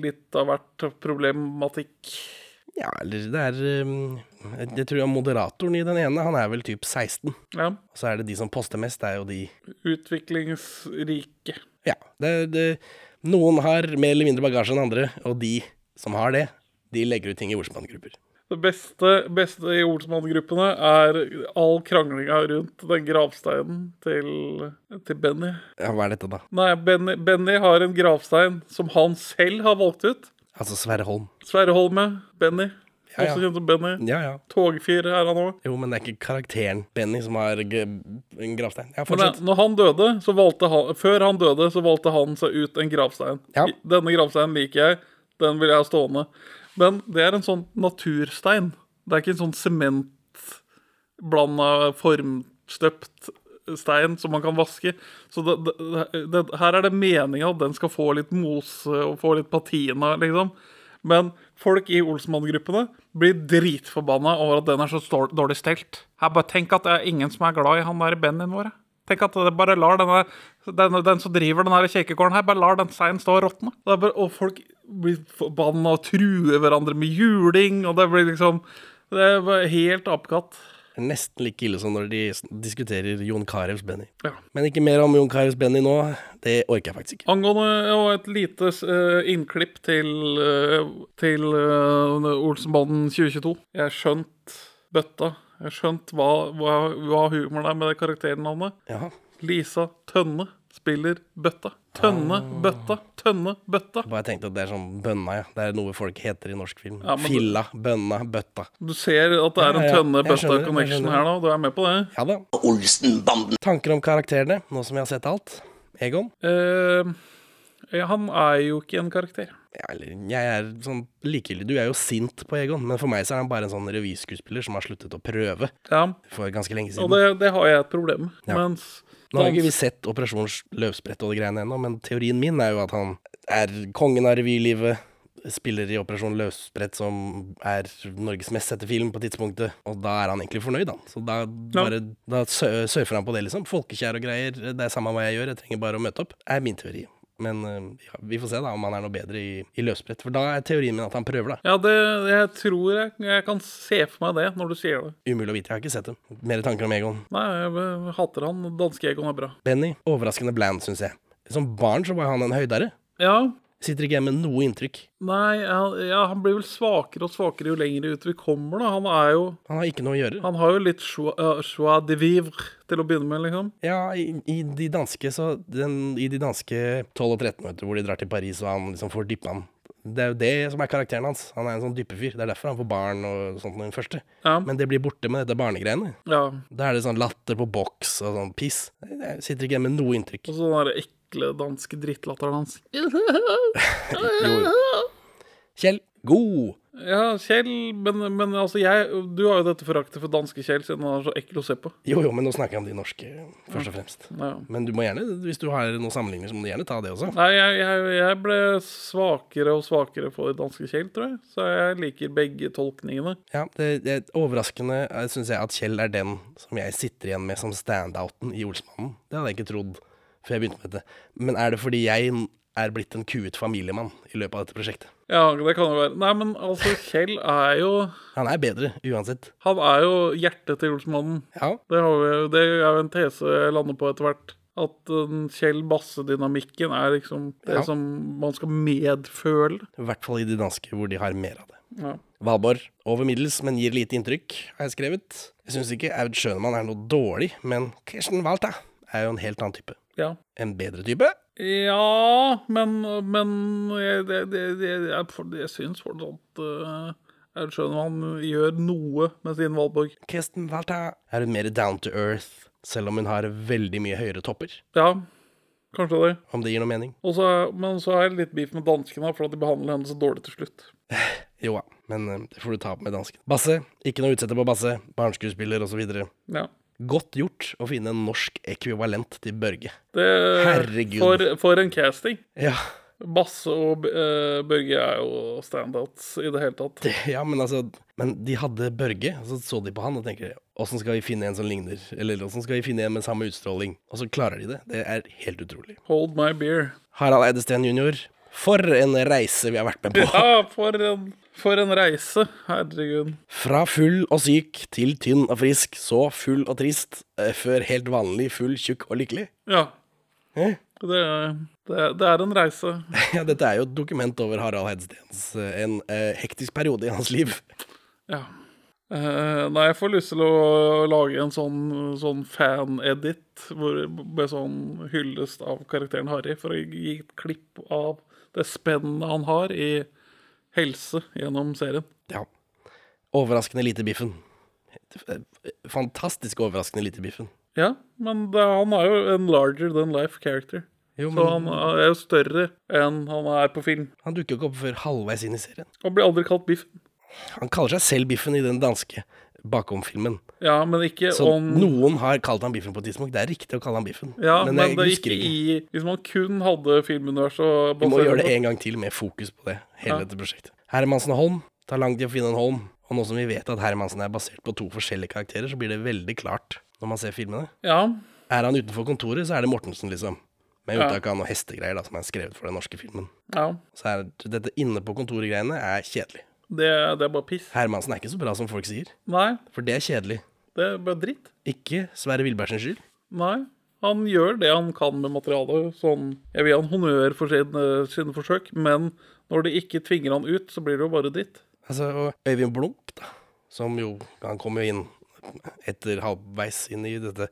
litt av hvert problematikk. Ja, eller det er um, Jeg tror jeg moderatoren i den ene, han er vel typ 16. Ja. Og så er det de som poster mest, det er jo de Utviklingsrike. Ja. Det, det, noen har mer eller mindre bagasje enn andre, og de som har det, de legger ut ting i Olsmann-grupper. Det beste, beste i Olsmann-gruppene er all kranglinga rundt den gravsteinen til, til Benny. Ja, hva er dette, da? Nei, Benny, Benny har en gravstein som han selv har valgt ut. Altså Sverre Holm. Sverre Holme, Benny. Ja, ja. Også kjent som Benny. Ja, ja. Togfyr er han òg. Jo, men det er ikke karakteren Benny som har en gravstein. Ja, Men fortsett. Men når han døde, så valgte han Før han døde, så valgte han seg ut en gravstein. Ja. Denne gravsteinen liker jeg. Den vil jeg ha stående. Men det er en sånn naturstein. Det er ikke en sånn sementblanda formstøpt stein som man kan vaske. Så det, det, det, her er det meninga at den skal få litt mose og få litt patina, liksom. Men folk i Olsmann-gruppene blir dritforbanna over at den er så dårlig stelt. Jeg bare Tenk at det er ingen som er glad i han der Bennyen vår. Tenk at det bare lar denne, den, den som driver den her kirkegården her, bare lar den steinen stå og råtne. Og folk blir forbanna og truer hverandre med juling, og det blir liksom Det er helt apekatt. Det er nesten like ille som når de diskuterer Jon Carews Benny. Ja. Men ikke mer om Jon Carews Benny nå. Det orker jeg faktisk ikke. Angående og et lite uh, innklipp til, uh, til uh, Olsenbanden 2022. Jeg skjønt bøtta. Jeg skjønt hva, hva, hva humoren er med det karakternavnet. Ja. Lisa Tønne spiller bøtta. Tønne, bøtta, tønne, bøtta. Bare tenkte at det er sånn bønna, ja. Det er noe folk heter i norsk film. Ja, men Filla, bønna, bøtta. Du ser at det er en Ja, ja, jeg tønne-bøtta skjønner, jeg connection skjønner. her nå. Du er med på det? Ja da. Olsenbanden. Tanker om karakterene, nå som vi har sett alt? Egon? Eh, ja, han er jo ikke en karakter. Ja, eller jeg er sånn likegyldig. Du er jo sint på Egon, men for meg så er han bare en sånn revyskuespiller som har sluttet å prøve Ja. for ganske lenge Og siden. det, det har jeg et problem med. Ja. Mens Nå har ikke vi sett Operasjon Løvsprett og de greiene ennå, men teorien min er jo at han er kongen av revylivet. Spiller i Operasjon Løvsprett, som er Norges mest sette film på tidspunktet. Og da er han egentlig fornøyd, han. Så da, bare, da surfer han på det, liksom. Folkekjær og greier. Det er samme hva jeg gjør, jeg trenger bare å møte opp. er min teori. Men øh, ja, vi får se da om han er noe bedre i, i løsbrett, For da er teorien min at han prøver, da. Ja, det, jeg tror jeg, jeg kan se for meg det når du sier det. Umulig å vite, jeg har ikke sett det. Mer tanker om Egon. Nei, jeg eh, hater han. Danske Egon er bra. Benny, overraskende bland, syns jeg. Som barn så var han en høydere. Ja. Sitter ikke jeg med noe inntrykk. Nei, han, ja, han blir vel svakere og svakere jo lenger ut vi kommer, da. Han er jo Han har ikke noe å gjøre. Han har jo litt joie joie de vivre til å begynne med, liksom. Ja, i, i de danske så den, I de danske 12 og 13, vet hvor de drar til Paris og han liksom får dyppe han Det er jo det som er karakteren hans. Han er en sånn dyppefyr. Det er derfor han får barn og sånt med den første. Ja. Men det blir borte med dette barnegreiene. Ja. Da er det sånn latter på boks og sånn piss. Jeg sitter ikke igjen med noe inntrykk. Og så den der ekle danske drittlatteren hans. Kjell, god! Ja, Kjell, men, men altså jeg Du har jo dette foraktet for danske Kjell, siden han er så ekkel å se på. Jo, jo, men nå snakker jeg om de norske, først og fremst. Ja. Men du må gjerne, hvis du har noen sammenligninger, så må du gjerne ta det også. Nei, jeg, jeg, jeg ble svakere og svakere for danske Kjell, tror jeg. Så jeg liker begge tolkningene. Ja, det, det er overraskende syns jeg at Kjell er den som jeg sitter igjen med som standouten i Olsmannen. Det hadde jeg ikke trodd før jeg begynte med dette. Men er det fordi jeg er blitt en kuet familiemann i løpet av dette prosjektet? Ja, det kan jo være. Nei, men altså, Kjell er jo Han er bedre, uansett. Han er jo hjertet til Olsmannen. Ja. Det, har vi, det er jo en tese jeg lander på etter hvert. At uh, Kjell Basse-dynamikken er liksom det Ja. som man skal medføle. I hvert fall i de danske, hvor de har mer av det. Ja. Valborg, over middels, men gir lite inntrykk, har jeg skrevet. Jeg syns ikke Aud Schønemann er noe dårlig, men Kirsten Waltha er jo en helt annen type. Ja. En bedre type. Ja, men, men jeg, det, det, det, jeg, for- jeg syns fortsatt uh, Jeg skjønner han gjør noe med sin Valborg. Kirsten Walter er hun mer down to earth, selv om hun har veldig mye høyere topper. Ja, kanskje det. Om det gir noe mening. Også, men så har jeg litt beef med danskene, for at de behandler henne så dårlig til slutt. Jo da, men eh, det får du ta opp med dansken. Basse, ikke noe utsette på Basse. Barneskuespiller osv. Ja. Godt gjort å finne en norsk ekvivalent til Børge. Det, Herregud. For, for en casting. Ja. Basse og uh, Børge er jo standouts i det hele tatt. Det, ja, men altså Men de hadde Børge, og så så de på han og tenker Åssen skal vi finne en som ligner? Eller åssen skal vi finne en med samme utstråling? Og så klarer de det. Det er helt utrolig. Hold my beer. Harald Eidesteen jr. For en reise vi har vært med på. Ja, for en, for en reise. Herregud. Fra full og syk til tynn og frisk, så full og trist, eh, før helt vanlig full, tjukk og lykkelig. Ja. Eh? Det, det, det er en reise. Ja, dette er jo et dokument over Harald Heidsteens eh, en eh, hektisk periode i hans liv. Ja. Eh, nei, jeg får lyst til å lage en sånn, sånn fan-edit hvor- med sånn hyllest av karakteren Harry, for å gi et klipp av det spennet han har i helse gjennom serien. Ja. Overraskende lite biffen. Fantastisk overraskende lite biffen. Ja, men det, han er jo en larger than life character. Jo, Så han er jo større enn han er på film. Han dukker jo ikke opp før halvveis inn i serien. Han blir aldri kalt Biffen. Han kaller seg selv Biffen i den danske bakom-filmen. Ja, men ikke Så om noen har kalt han Biffen på et tidspunkt. Det er riktig å kalle han Biffen. Ja, men, men det gikk ikke i Hvis man kun hadde filmuniverset Vi må gjøre det en gang til med fokus på det, hele Ja. dette prosjektet. Hermansen og Holm. Tar lang tid å finne en Holm. Og nå som vi vet at Hermansen er basert på to forskjellige karakterer, så blir det veldig klart når man ser filmene. Ja. Er han utenfor kontoret, så er det Mortensen, liksom. Med Ja. unntak av noen hestegreier da, som er skrevet for den norske filmen. Ja. Så er dette inne på kontoret-greiene er kjedelig. Det, det er bare piss. Hermansen er ikke så bra som folk sier. Nei, For det er kjedelig. Det er bare dritt. Ikke Sverre Wilbergsens skyld. Nei. Han gjør det han kan med materialet. Sånn, jeg vil gi han honnør for sine, sine forsøk, men når det ikke tvinger han ut, så blir det jo bare dritt. Altså, og Øyvind Blunk, da, som jo Han kom jo inn etter halvveis inn i dette.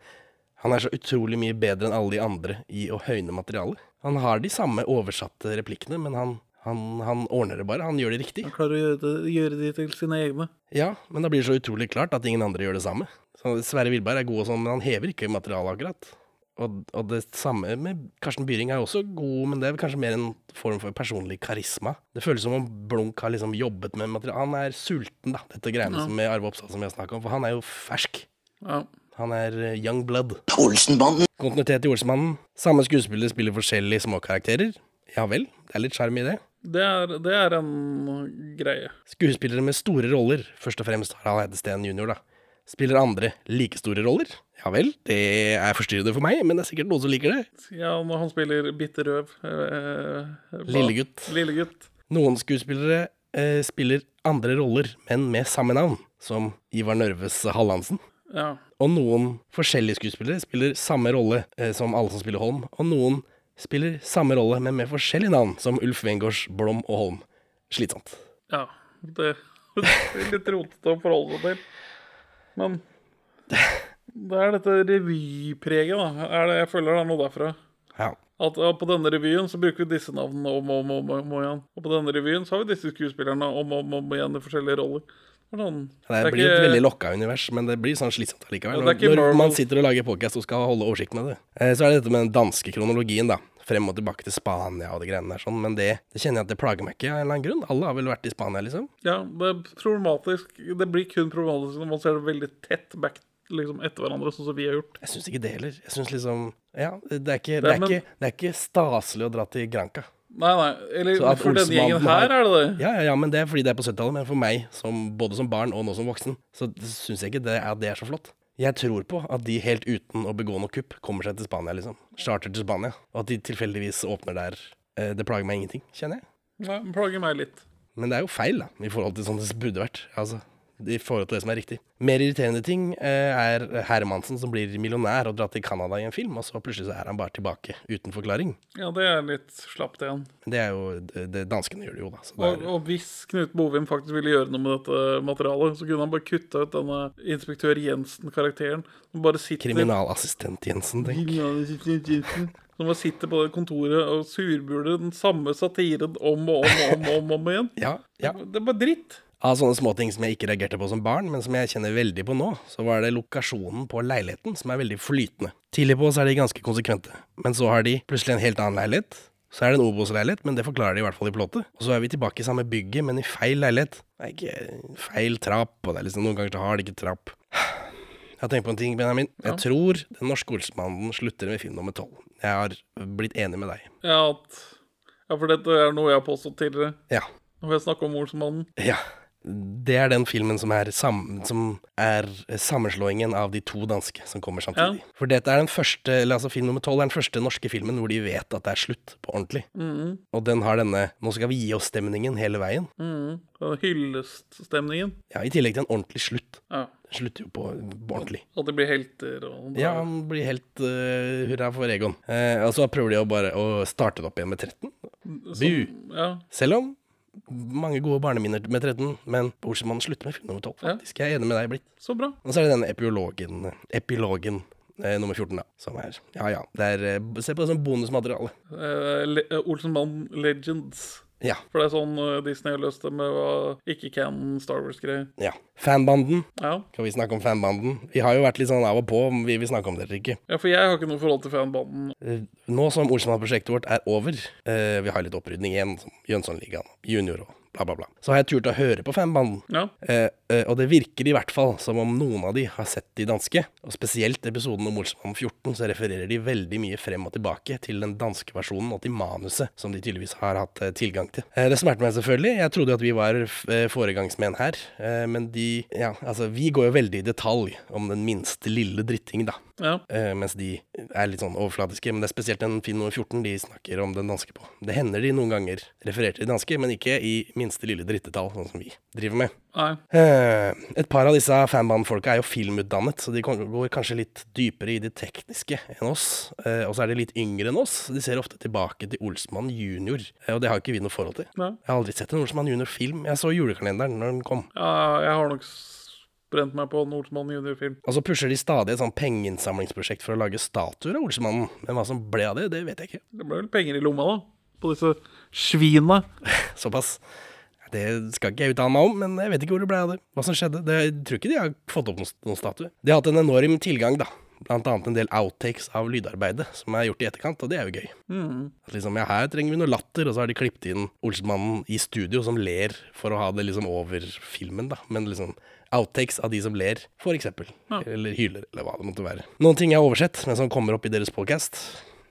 Han er så utrolig mye bedre enn alle de andre i å høyne materialet. Han har de samme oversatte replikkene, men han, han, han ordner det bare. Han gjør det riktig. Han klarer å gjøre, det, gjøre de til sine egne. Ja, men da blir det så utrolig klart at ingen andre gjør det samme. Så Sverre Wilberg er god og sånn, men han hever ikke materialet akkurat. Og, og det samme med Karsten Byring er også god, men det er kanskje mer en form for personlig karisma. Det føles som om Blunk har liksom jobbet med materiale. Han er sulten, da, dette greiene Ja. som med Arve Oppsal som vi har snakket om, for han er jo fersk. Ja. Han er eh, young blood. Olsenbanden. Kontinuitet i Olsenmannen. Samme skuespiller spiller forskjellige småkarakterer. Ja vel, det er litt sjarm i det. Det er, det er en greie. Skuespillere med store roller, først og fremst Harald Eidesteen jr., da. Spiller andre like store roller? Ja vel, det er forstyrrende for meg, men det er sikkert noen som liker det. Ja, når han spiller bitter røv. Eh. Lillegutt. Lillegutt. Noen skuespillere eh, spiller andre roller, men med samme navn, som Ivar Nørves Hallandsen. Ja. Og noen forskjellige skuespillere spiller samme rolle eh, som alle som spiller Holm, og noen spiller samme rolle, men med forskjellige navn, som Ulf Wengårds Blom og Holm. Slitsomt. ja. Det, det er litt rotete å forholde seg til. Men det er dette revypreget, da. Er det, jeg føler det er noe derfra. Ja. At ja, på denne revyen så bruker vi disse navnene om og om, om, om, om igjen. Og på denne revyen så har vi disse skuespillerne om og om, om igjen i forskjellige roller. Sånn, Det, det, blir ikke- et veldig lokka univers, men det blir sånn slitsomt allikevel. Når Marvel. man sitter og lager podcast og skal holde oversikt med det. Eh, så er det dette med den danske kronologien, da. Frem og tilbake til Spania og de greiene der sånn. Men det, det kjenner jeg at det plager meg ikke av en eller annen grunn. Alle har vel vært i Spania, liksom. Ja, det er problematisk. Det blir kun problematisk når man ser det veldig tett back liksom etter hverandre, sånn som vi har gjort. Jeg syns ikke det heller. Jeg syns liksom Ja, det er ikke, det er men- ikke, det er ikke staselig å dra til Granca. Nei, nei. Eller for for denne Olsenbanden gjengen her er det det. Ja, ja, ja, men det er fordi det er på 70-tallet. Men for meg, som, både som barn og nå som voksen, så syns jeg ikke det er, det er så flott. Jeg tror på at de helt uten å begå noe kupp kommer seg til Spania, liksom. Charter til Spania. Og at de tilfeldigvis åpner der. Eh, Det plager meg ingenting, kjenner jeg. Nei, det plager meg litt. Men det er jo feil, da, i forhold til sånn det burde vært. Altså, i forhold til det som er riktig. Mer irriterende ting eh, er Hermansen som blir millionær og drar til Canada i en film, og så plutselig så er han bare tilbake uten forklaring. Ja, det er litt slapt igjen. Det er jo det, det Danskene gjør det jo, da. Så det Og, og hvis Knut Bovim faktisk ville gjøre noe med dette materialet, så kunne han bare kutta ut denne inspektør Jensen-karakteren. Som bare sitter kriminalassistent Jensen, tenk. Kriminalassistent Jensen. Som bare sitter på det kontoret og surbuler den samme satiren om og om og om, om, om igjen. Ja, ja. Det er bare dritt. Av sånne småting som jeg ikke reagerte på som barn, men som jeg kjenner veldig på nå, så var det lokasjonen på leiligheten som er veldig flytende. Tidlig på så er de ganske konsekvente, men så har de plutselig en helt annen leilighet. Så er det en Obos-leilighet, men det forklarer de i hvert fall i plottet. Og så er vi tilbake i samme bygget, men i feil leilighet. Det er ikke feil trapp, og det er liksom noen ganger så har de ikke trapp. Jeg har tenkt på en ting, Benjamin. Jeg Ja. tror Den norske Olsmannen slutter med film nummer tolv. Jeg har blitt enig med deg. Ja, at, ja, for dette er noe jeg har påstått tidligere. Ja. Når jeg snakker om Olsmannen. Ja. Det er den filmen som er, sam som er sammenslåingen av de to danske som kommer samtidig. For dette er den første, eller altså film nummer tolv er den første norske filmen hvor de vet at det er slutt på ordentlig. Mhm. Og den har denne 'nå skal vi gi oss'-stemningen hele veien. Mhm. Og Hylleststemningen. Ja, I tillegg til en ordentlig slutt. Ja. Slutter jo på, på ordentlig. Og det blir helter og Ja, han blir helt uh, hurra for Egon. Eh, og så prøver de å bare å starte det opp igjen med 13. Bu. ja. Selv om mange gode barneminner med 13, men Olsenmannen slutter med film nummer 12, faktisk. Jeg er enig med deg, Blitt. Så bra. Og så er det denne epilogen, epilogen eh, nummer 14, da, som er Ja ja, det er eh, Se på det som bonusmateriale. Eh, Le eh, Olsenmann Legends. Ja. For det er sånn eh, Disney har løst det med ikke can Star Wars-greier. Ja. Fanbanden. Ja. Kan vi snakke om fanbanden? Vi har jo vært litt sånn av og på om vi vil snakke om det eller ikke. ja, for jeg har ikke noe forhold til fanbanden. Eh, Nå som Olsenmann-prosjektet vårt er over, eh, vi har litt opprydning igjen, som Jønssonligaen, junior og bla, bla, bla, så har jeg turt å høre på fanbanden. Ja. Eh, eh, og det virker i hvert fall som om noen av de har sett de danske. Og spesielt episoden om Olsmann 14, så refererer de veldig mye frem og tilbake til den danske versjonen og til manuset, som de tydeligvis har hatt eh, tilgang til. Eh, det smerter meg selvfølgelig. Jeg trodde jo at vi var eh, foregangsmenn her, eh, men de Ja, altså, vi går jo veldig i detalj om den minste lille dritting, da. Ja. Eh, mens de er litt sånn overflatiske. Men det er spesielt den film nummer 14 de snakker om den danske på. Det hender de noen ganger refererer til danske, men ikke i minste lille drittetall, sånn som vi driver med. Eh, et par av disse fanbandfolka er jo filmutdannet, så de går kanskje litt dypere i det tekniske enn oss. Eh, og så er de litt yngre enn oss. De ser ofte tilbake til Olsmann junior, eh, og det har ikke vi noe forhold til. Nei. Jeg har aldri sett en Olsmann junior-film. Jeg så julekalenderen når den kom. Ja, jeg har nok brent meg på en Olsmann junior-film. Og så pusher de stadig et sånn pengeinnsamlingsprosjekt for å lage statuer av Olsmannen. Men hva som ble av det, det vet jeg ikke. Det ble vel penger i lomma, da. På disse svina. Såpass. Det skal ikke jeg uttale meg om, men jeg vet ikke hvor det ble av det. Hva som skjedde. Det, jeg tror ikke de har fått opp noen, statue. De har hatt en enorm tilgang, da. Blant annet en del outtakes av lydarbeidet som er gjort i etterkant, og det er jo gøy. Mm. Liksom, ja, her trenger vi noe latter, og så har de klippet inn Olsmannen i studio som ler for å ha det liksom over filmen, da. Men liksom outtakes av de som ler, for eksempel. Ja. Eller hyler, eller hva det måtte være. Noen ting jeg har oversett, men som kommer opp i deres podcast.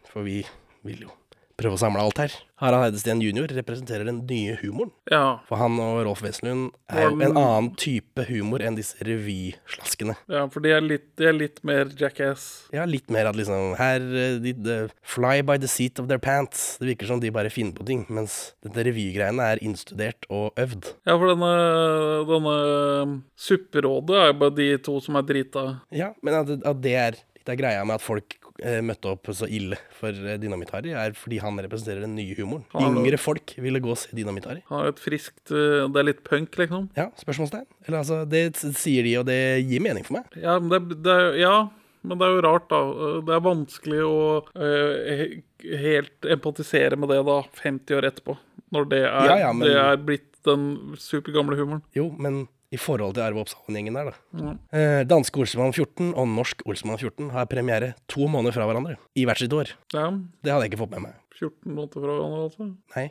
For vi vil jo prøve å samle alt her. Harald Heidesteen jr. representerer den nye humoren. Ja. For han og Rolf Wesenlund er jo en annen type humor enn disse revyslaskene. ja, for de er litt, de er litt mer jackass. Ja, litt mer at liksom Her eh, de, de Fly by the seat of their pants. Det virker som de bare finner på ting. Mens dette revygreiene er innstudert og øvd. Ja, for denne, denne Supperådet er jo bare de to som er drita. Ja, men at, at det er litt av greia med at folk møtte opp så ille for eh, Dynamitt-Harry, er fordi han representerer den nye humoren. Yngre folk ville gå og se Dynamitt-Harry. Har et friskt eh, Det er litt punk, liksom. Ja, spørsmålstegn. Eller altså, det sier de, og det gir mening for meg. Ja, men det, det, ja, men det er jo rart, da. Det er vanskelig å uh, helt empatisere med det da, 50 år etterpå. Når det er, Ja, ja, men- det er blitt den supergamle humoren. Jo, men i forhold til Arve Oppsalen-gjengen der, da. Eh, danske Olsemann 14 og norsk Olsemann 14 har premiere to måneder fra hverandre. I hvert sitt år. Ja, Det hadde jeg ikke fått med meg. 14 måneder fra hverandre, altså. Nei.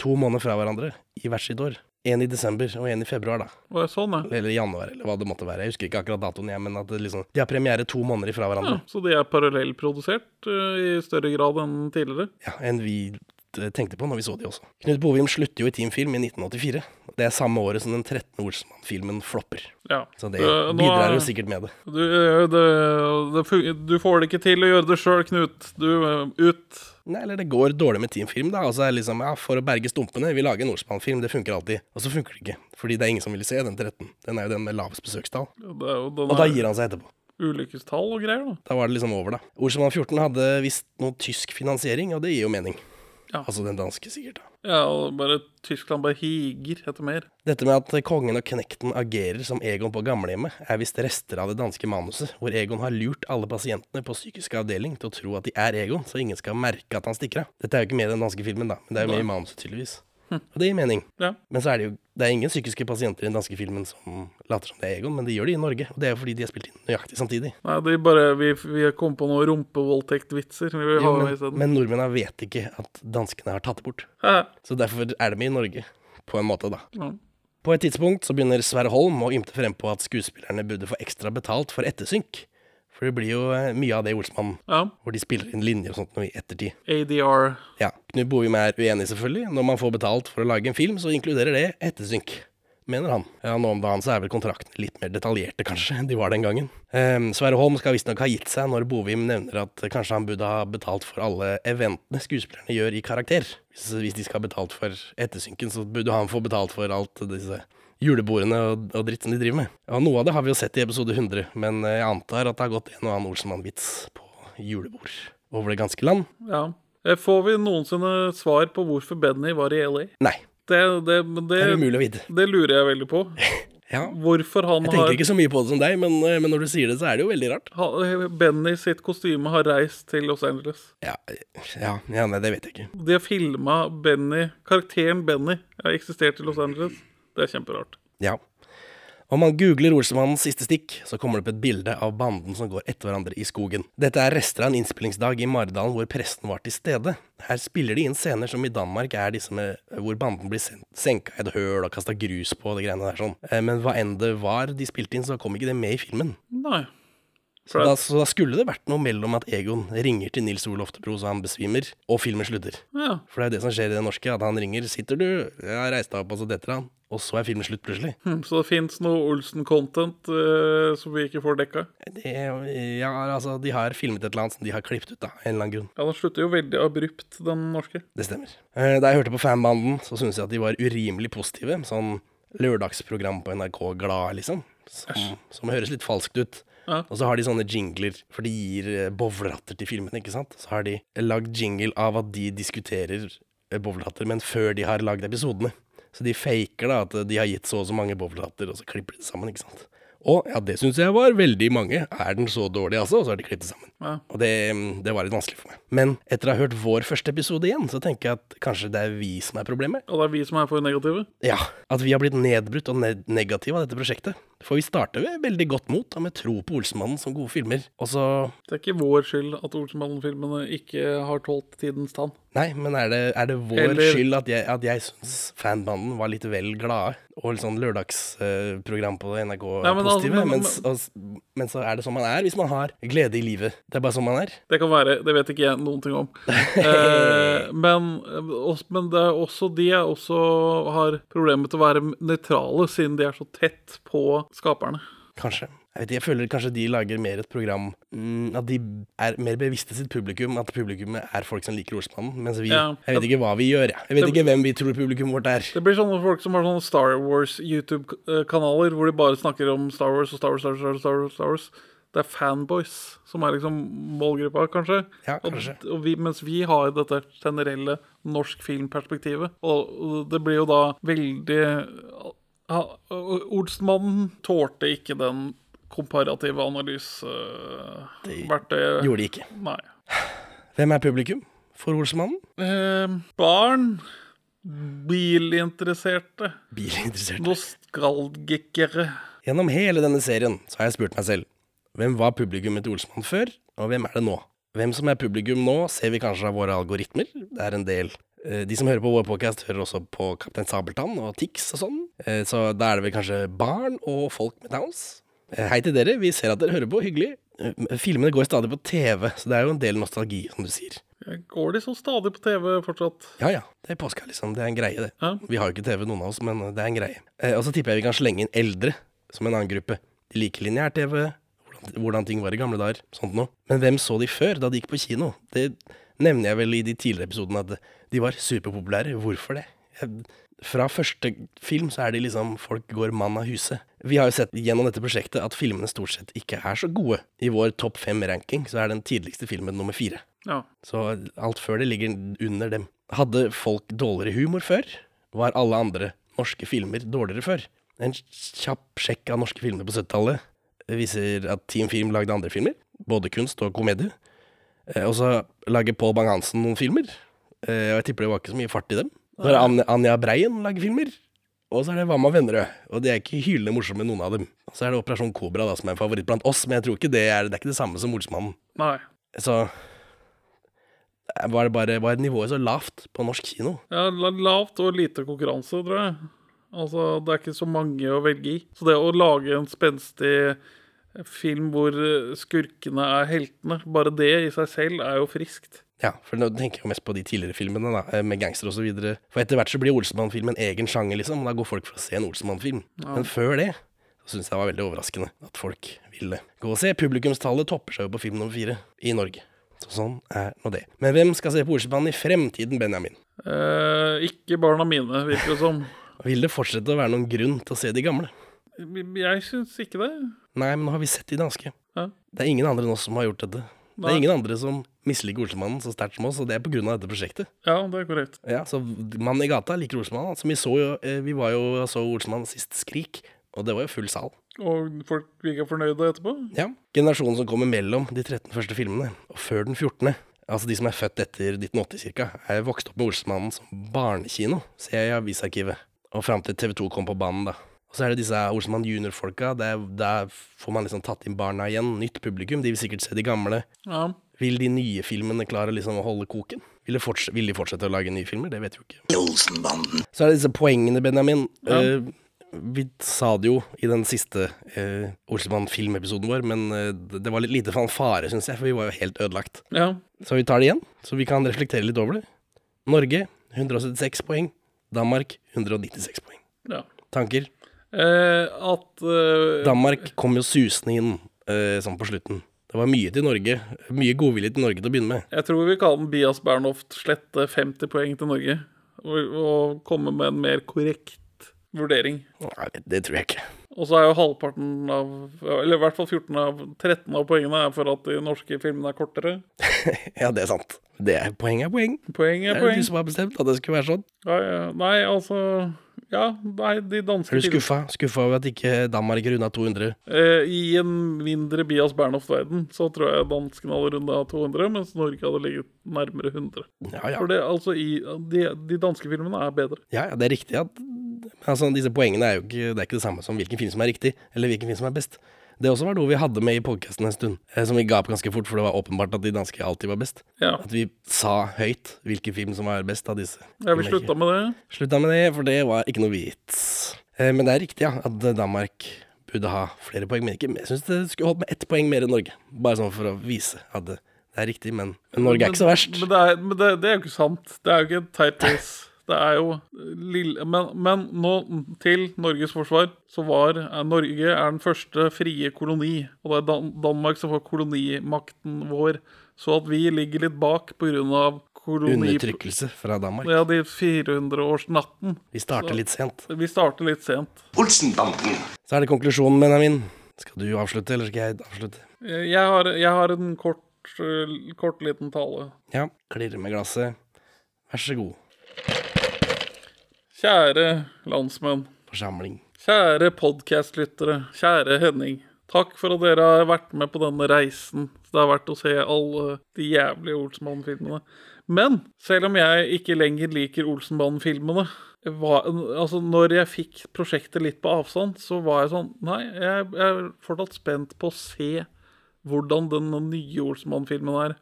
To måneder fra hverandre i hvert sitt år. En i desember og en i februar, da. Ja, sånn, ja. Eller januar, eller hva det måtte være. Jeg husker ikke akkurat datoen, jeg, men at det liksom, de har premiere to måneder fra hverandre. ja. Så de er parallellprodusert uh, i større grad enn tidligere. Ja, enn vi tenkte på når vi så de også. Knut Bovim slutter jo i Team Film i 1984. Det er samme året som den 13. Olsmann-filmen flopper. Ja. Så det Eh, bidrar jo sikkert med det. Du, eh, det, det, du får det ikke til å gjøre det sjøl, Knut. Du, eh, ut. Nei, eller det går dårlig med Team Film, da. Og så er det liksom, ja, for å berge stumpene, vi lager en Olsmann-film, det funker alltid. Og så funker det ikke, fordi det er ingen som vil se den 13. Den er jo den med lavest besøkstall. Ja, er Og da gir han seg etterpå. Ulykkestall og greier, da. Da var det liksom over, da. Olsmann 14 hadde visst noe tysk finansiering, og det gir jo mening. Ja. Altså den danske, sikkert. da. Ja, og bare Tyskland bare higer etter mer. Dette med at kongen og knekten agerer som Egon på gamlehjemmet, er visst rester av det danske manuset, hvor Egon har lurt alle pasientene på psykisk avdeling til å tro at de er Egon, så ingen skal merke at han stikker av. Dette er jo ikke med i den danske filmen, da, men det er jo med i manuset, tydeligvis. Og det gir mening. Ja. Men så er det jo det er ingen psykiske pasienter i den danske filmen som later som det er Egon, men de gjør det i Norge. Og det er jo fordi de er spilt inn nøyaktig samtidig. Nei, det er bare, vi, vi kom på noen rumpevoldtektvitser. Vi Jo, men, men nordmennene vet ikke at danskene har tatt det bort. Ja. Så derfor er de med i Norge, på en måte, da. Ja. På et tidspunkt så begynner Sverre Holm å ymte frem på at skuespillerne burde få ekstra betalt for ettersynk. For det blir jo eh, mye av det i Olsmann, Ja. hvor de spiller inn linjer og sånt noe i ettertid. ADR. Ja, Knut Bohim er uenig, selvfølgelig. Når man får betalt for å lage en film, så inkluderer det ettersynk. Mener han. Ja, Nå om dagen så er vel kontraktene litt mer detaljerte, kanskje, enn de var den gangen. Um, Sverre Holm skal visstnok ha gitt seg når Bovim nevner at kanskje han burde ha betalt for alle eventene skuespillerne gjør i karakter. Hvis, hvis de skal ha betalt for ettersynken, så burde han få betalt for alt disse julebordene og, og dritten de driver med. Ja, Noe av det har vi jo sett i episode 100, men eh, jeg antar at det har gått en og annen Olsenmann-vits på julebord over det ganske land. Ja. Eh, Får vi noensinne svar på hvorfor Benny var i LA? Nei. Det, det, det, Det er umulig å vite. Det lurer jeg veldig på. Ja. Hvorfor han Jeg tenker har ikke så mye på det som deg, men, eh, men når du sier det, så er det jo veldig rart. ha- Benny sitt kostyme har reist til Los Angeles. Ja, ja, ja nei, det vet jeg ikke. De har filma Benny Karakteren Benny har eksistert i Los Angeles. Det er kjemperart. Ja. Om man googler Olsemannens siste stikk, så kommer det opp et bilde av banden som går etter hverandre i skogen. Dette er rester av en innspillingsdag i Maridalen hvor presten var til stede. Her spiller de inn scener som i Danmark er disse med hvor banden blir sen senka i et høl og kasta grus på og det greiene der sånn. Eh, Men hva enn det var de spilte inn, så kom ikke det med i filmen. Nei. Så da, så da skulle det vært noe mellom at Egon ringer til Nils Olof Oftebro så han besvimer, og filmen slutter. Ja. For det er jo det som skjer i det norske, at han ringer 'Sitter du?' 'Jeg har reist deg opp', og så detter han. Og så er filmen slutt plutselig. Hm, Så det fins noe Olsen-content uh, som vi ikke får dekka? Det, ja, altså, de har filmet et eller annet som de har klippet ut, da, en eller annen grunn. Ja, den slutter jo veldig abrupt, den norske. Det stemmer. Uh, Da jeg hørte på fanbanden, så syntes jeg at de var urimelig positive. Sånn lørdagsprogram på NRK Glad, liksom. Som, som høres litt falskt ut. Ja. Og så har de sånne jingler, for de gir eh, til filmen, ikke sant. Så har de lagd jingle av at de diskuterer eh, men før de har lagd episodene. Så de faker da at de har gitt så og så mange bowleratter, og så klipper de det sammen, ikke sant. Og ja, det syns jeg var veldig mange. Er den så dårlig, altså? Og så har de klippet sammen. Ja. Og det, det var litt vanskelig for meg. Men etter å ha hørt vår første episode igjen, så tenker jeg at kanskje det er vi som er problemet. Og det er vi som er for negative? Ja, at vi har blitt nedbrutt og ne negative av dette prosjektet. For vi starter veldig godt mot med tro på Olsenmannen som gode filmer. Og så Det er ikke vår skyld at Olsenmannen-filmene ikke har tålt tidens tann. Nei, men er det, er det vår Eller- skyld at jeg, at jeg syns fanbanden var litt vel glade? Og litt sånn lørdagsprogram på NRK Nei, men altså, positive? men- mens, men så er det sånn man er hvis man har glede i livet. Det er bare sånn man er. Det kan være, det vet ikke jeg noen ting om. Eh, men, også- men det er også de jeg også har problemer med å være nøytrale, siden de er så tett på skaperne. Kanskje. Jeg, vet, jeg føler kanskje de lager mer et program mm, At de er mer bevisste sitt publikum. At publikummet er folk som liker Olsmannen. Mens vi Ja. Jeg vet ikke hva vi gjør, jeg. Vet Det- ikke hvem vi tror publikummet vårt er. Det blir sånne folk som har sånne Star Wars YouTube-kanaler, hvor de bare snakker om Star Wars og Star Wars, Star Wars, Star Wars, Star Wars. Star Wars. Det er fanboys som er liksom målgruppa, kanskje. Ja, kanskje. Og, og vi, mens vi har dette generelle norsk filmperspektivet. Og det blir jo da veldig ja, Olsmannen tålte ikke den komparative analyseverktøyet. gjorde de ikke. Nei. Hvem er publikum for Olsmannen? Eh, barn. Bilinteresserte. Bilinteresserte. Nostalgikere. Gjennom hele denne serien så har jeg spurt meg selv hvem var publikummet til Olsmann før, og hvem er det nå? Hvem som er publikum nå, ser vi kanskje av våre algoritmer. Det er en del De som hører på vår podcast, hører også på Kaptein Sabeltann og Tix og sånn. Eh, Så da er det vel kanskje barn og folk med downs. Eh, Hei til dere, vi ser at dere hører på. Hyggelig. Eh, Filmene går stadig på TV, så det er jo en del nostalgi, som du sier. Går de så stadig på TV fortsatt? Ja ja, det er påska, liksom. Det er en greie, det. Vi har jo ikke TV, noen av oss, men det er en greie. Eh, og så tipper jeg vi kan slenge inn eldre som en annen gruppe. De liker lineær-TV, hvordan, hvordan ting var i gamle dager, sånt noe. Men hvem så de før, da de gikk på kino? Det nevner jeg vel i de tidligere episodene, at de var superpopulære. Hvorfor det? Fra første film så er de liksom Folk går mann av huset. Vi har jo sett gjennom dette prosjektet at filmene stort sett ikke er så gode. I vår topp fem-ranking så er den tidligste filmen nummer fire. Ja. Så alt før det ligger under dem. Hadde folk dårligere humor før? Var alle andre norske filmer dårligere før? En kjapp sjekk av norske filmer på 70-tallet viser at Team Film lagde andre filmer. Både kunst og komedie. Eh, Og så lager Pål Bang-Hansen noen filmer. Eh, Og jeg tipper det var ikke så mye fart i dem. Så er det Anja- Breien lager filmer. Og så er det Hva med Vennerød. Og de er ikke hylende morsomme, noen av dem. Og så er det Operasjon Kobra da, som er en favoritt blant oss, men jeg tror ikke det er, det er ikke det samme som Olsmannen. Nei. Så eh, var det bare var nivået så lavt på norsk kino? Ja, lavt og lite konkurranse, tror jeg. Altså, det er ikke så mange å velge i. Så det å lage en spenstig film hvor eh, skurkene er heltene, bare det i seg selv er jo friskt. Ja, for nå tenker jeg mest på de tidligere filmene, da, eh, med gangster og så videre. For etter hvert så blir Olsemann-film en egen sjanger, liksom. Da går folk for å se en Olsemann-film. Ja. Men før det så syns jeg det var veldig overraskende at folk ville gå og se. Publikumstallet topper seg jo på film nummer fire i Norge. Så sånn er nå det. Men hvem skal se på Olsemann i fremtiden, Benjamin? Eh, ikke barna mine, virker det som. Vil det fortsette å være noen grunn til å se de gamle? Jeg syns ikke det. Nei, men nå har vi sett de danske. Ja. Det er ingen andre enn oss som har gjort dette. Det er ingen andre som misliker Olsemannen så sterkt som oss, og det er av dette prosjektet. Ja, det er korrekt. Ja, så Mannen i gata liker Olsemannen. Altså, vi, så jo, eh, vi var jo så Olsemannen sist Skrik, og det var jo full sal. Og folk virka fornøyde etterpå. Ja. Generasjonen som kommer mellom de 13 første filmene, og før den 14., altså de som er født etter 1980 ca., er vokst opp med Olsemannen som barnekino, ser jeg i avisarkivet. Og fram til TV2 kom på banen, da. Og så er det disse Olsenmann junior-folka. Der, der får man liksom tatt inn barna igjen. Nytt publikum. De vil sikkert se de gamle. Ja. Vil de nye filmene klare liksom å holde koken? Vil, de, forts vil de fortsette å lage nye filmer? Det vet vi jo ikke. Så er det disse poengene, Benjamin. Ja. Uh, vi sa det jo i den siste uh, Olsenmann-filmepisoden vår, men eh, det det var litt lite fanfare, syns jeg, for vi var jo helt ødelagt. Ja. Så vi tar det igjen, så vi kan reflektere litt over det. Norge 176 poeng. Danmark 196 poeng. Ja. Tanker? Eh, at eh, Danmark kom jo susende inn eh, sånn på slutten. Det var mye til Norge. Mye godvilje til Norge til å begynne med. Jeg tror vi kaller den Bias Bernhoft slette 50 poeng til Norge. Og, og komme med en mer korrekt vurdering. Nei, det, tror jeg ikke. Og så er jo halvparten av Eller i hvert fall 14 av 13 av poengene er for at de norske filmene er kortere. Ja, det er sant. Det er, poeng er poeng. Poeng Det er er poeng. du som har bestemt at det skulle være sånn. Ja, ja. Nei, altså Ja, nei, de danske Er du skuffa? Skuffa over at ikke Danmark runda 200? Eh, I en mindre Bias Bernhoft-verden så tror jeg danskene hadde runda 200, mens Norge hadde ligget nærmere 100. Ja, ja. For det, altså, i, de, de danske filmene er bedre. Ja, ja, det er riktig at altså, disse poengene er jo ikke, det er ikke det samme som hvilken film som er riktig, eller hvilken film som er best. Det også var noe vi hadde med i podkasten en stund, eh, som vi ga opp ganske fort, for det var åpenbart at de danske alltid var best. Ja. At vi sa høyt hvilken film som var best av disse. Ja, vi slutta med det. Slutta med det, for det var ikke noe vits. Eh, Men det er riktig, ja, at Danmark burde ha flere poeng. Men ikke, jeg syns det skulle holdt med ett poeng mer enn Norge. Bare sånn for å vise at det, er riktig, men, men Norge er ikke så verst. Men, det, er, men det, det er jo ikke sant. Det er jo ikke en tight race. Det er jo lille men, men nå til Norges forsvar, så var er Norge er den første frie koloni. Og det er Dan Danmark som får kolonimakten vår. Så at vi ligger litt bak pga. koloni... Undertrykkelse fra Danmark. Ja, de 400-årsnatten. Vi starter Så- litt sent. Vi starter litt sent. Olsenbanden. Så er det konklusjonen, Benjamin. Skal du avslutte, eller skal jeg avslutte? Jeg har, jeg har en kort, eh, kort liten tale. Ja. Klirre med glasset. Vær så god. Kjære landsmenn. Forsamling. Kjære podkastlyttere. Kjære Henning. Takk for at dere har vært med på denne reisen. Det har vært å se alle de jævlige Olsenbanden-filmene. Men selv om jeg ikke lenger liker Olsenbanden-filmene altså Når jeg fikk prosjektet litt på avstand, så var jeg sånn Nei, jeg, jeg er fortsatt spent på å se hvordan den nye Olsenbanden-filmen er.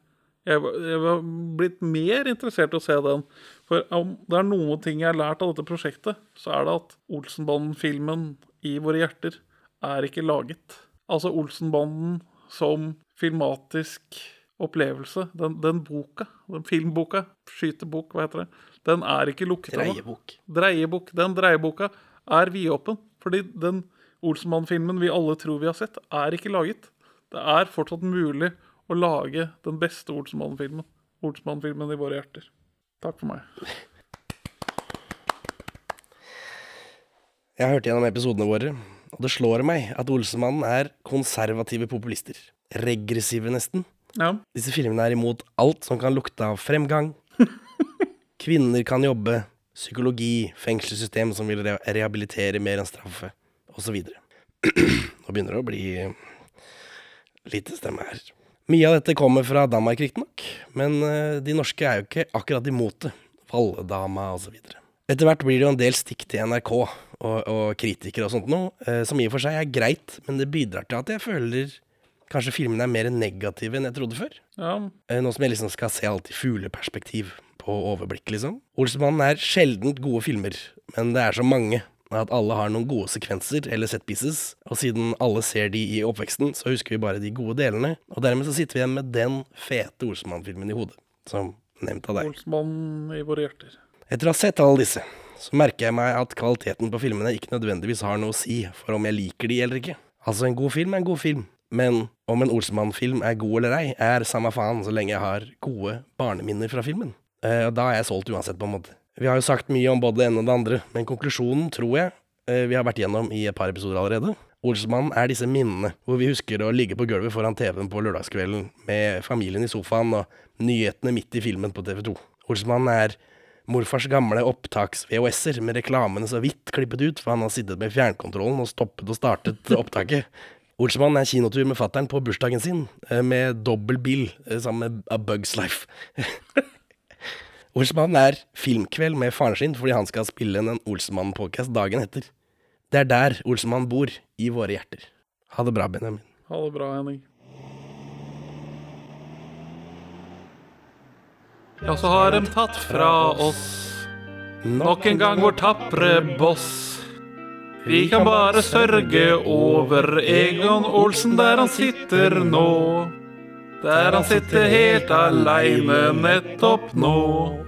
Jeg, jeg var blitt mer interessert i å se den. For om det er noen ting jeg har lært av dette prosjektet, så er det at Olsenbanden-filmen i våre hjerter er ikke laget. Altså Olsenbanden som filmatisk opplevelse. Den, den boka, den filmboka, skytebok, hva heter det, den er ikke lukket av Dreiebok. Dreiebok. Den dreieboka er vidåpen. Fordi den Olsenmann-filmen vi alle tror vi har sett, er ikke laget. Det er fortsatt mulig å lage den beste Olsenmann-filmen. Olsenmann-filmen i våre hjerter. Takk for meg. Jeg har hørt gjennom episodene våre, og det slår meg at Olsemannen er konservative populister. Regressive, nesten. Ja. Disse filmene er imot alt som kan lukte av fremgang. Kvinner kan jobbe, psykologi, fengselssystem som vil re rehabilitere mer enn straffe, osv. Nå begynner det å bli lite stemme her. Mye av dette kommer fra Danmark, riktignok, men eh, de norske er jo ikke akkurat imot det. Valledama osv. Etter hvert blir det jo en del stikk til NRK og, og kritikere og sånt noe, eh, som i og for seg er greit, men det bidrar til at jeg føler kanskje filmene er mer negative enn jeg trodde før. Ja. Eh, Nå som jeg liksom skal se alt i fugleperspektiv på overblikk, liksom. Olsenmannen er sjeldent gode filmer, men det er så mange at alle har noen gode sekvenser eller set pieces, og siden alle ser de i oppveksten, så husker vi bare de gode delene, og dermed så sitter vi igjen med den fete Olsenmann-filmen i hodet, som nevnt av deg. Olsenmann i våre hjerter. Etter å ha sett alle disse, så merker jeg meg at kvaliteten på filmene ikke nødvendigvis har noe å si for om jeg liker de eller ikke. Altså, en god film er en god film, men om en Olsenmann-film er god eller ei, er samme faen så lenge jeg har gode barneminner fra filmen. Eh, da er jeg solgt uansett, på en måte. Vi har jo sagt mye om både det ene og det andre, men konklusjonen tror jeg eh, vi har vært gjennom i et par episoder allerede. Olsmannen er disse minnene hvor vi husker å ligge på gulvet foran TV-en på lørdagskvelden med familien i sofaen og nyhetene midt i filmen på TV2. Olsmannen er morfars gamle opptaks-VHS-er med reklamene så vidt klippet ut, for han har sittet med fjernkontrollen og stoppet og startet opptaket. Olsenmannen er kinotur med fattern på bursdagen sin, eh, med dobbel bil eh, sammen med A Bugs Life. Olsenmannen er filmkveld med faren sin fordi han skal spille en Olsenmannen-podcast dagen etter. Det er der Olsenmannen bor, i våre hjerter. Ha det bra, Benjamin. Ha det bra, Henning. Ja, så har dem tatt fra oss nok en gang vår tapre boss. Vi kan bare sørge over Egon Olsen der han sitter nå. Der han sitter helt aleine nettopp nå.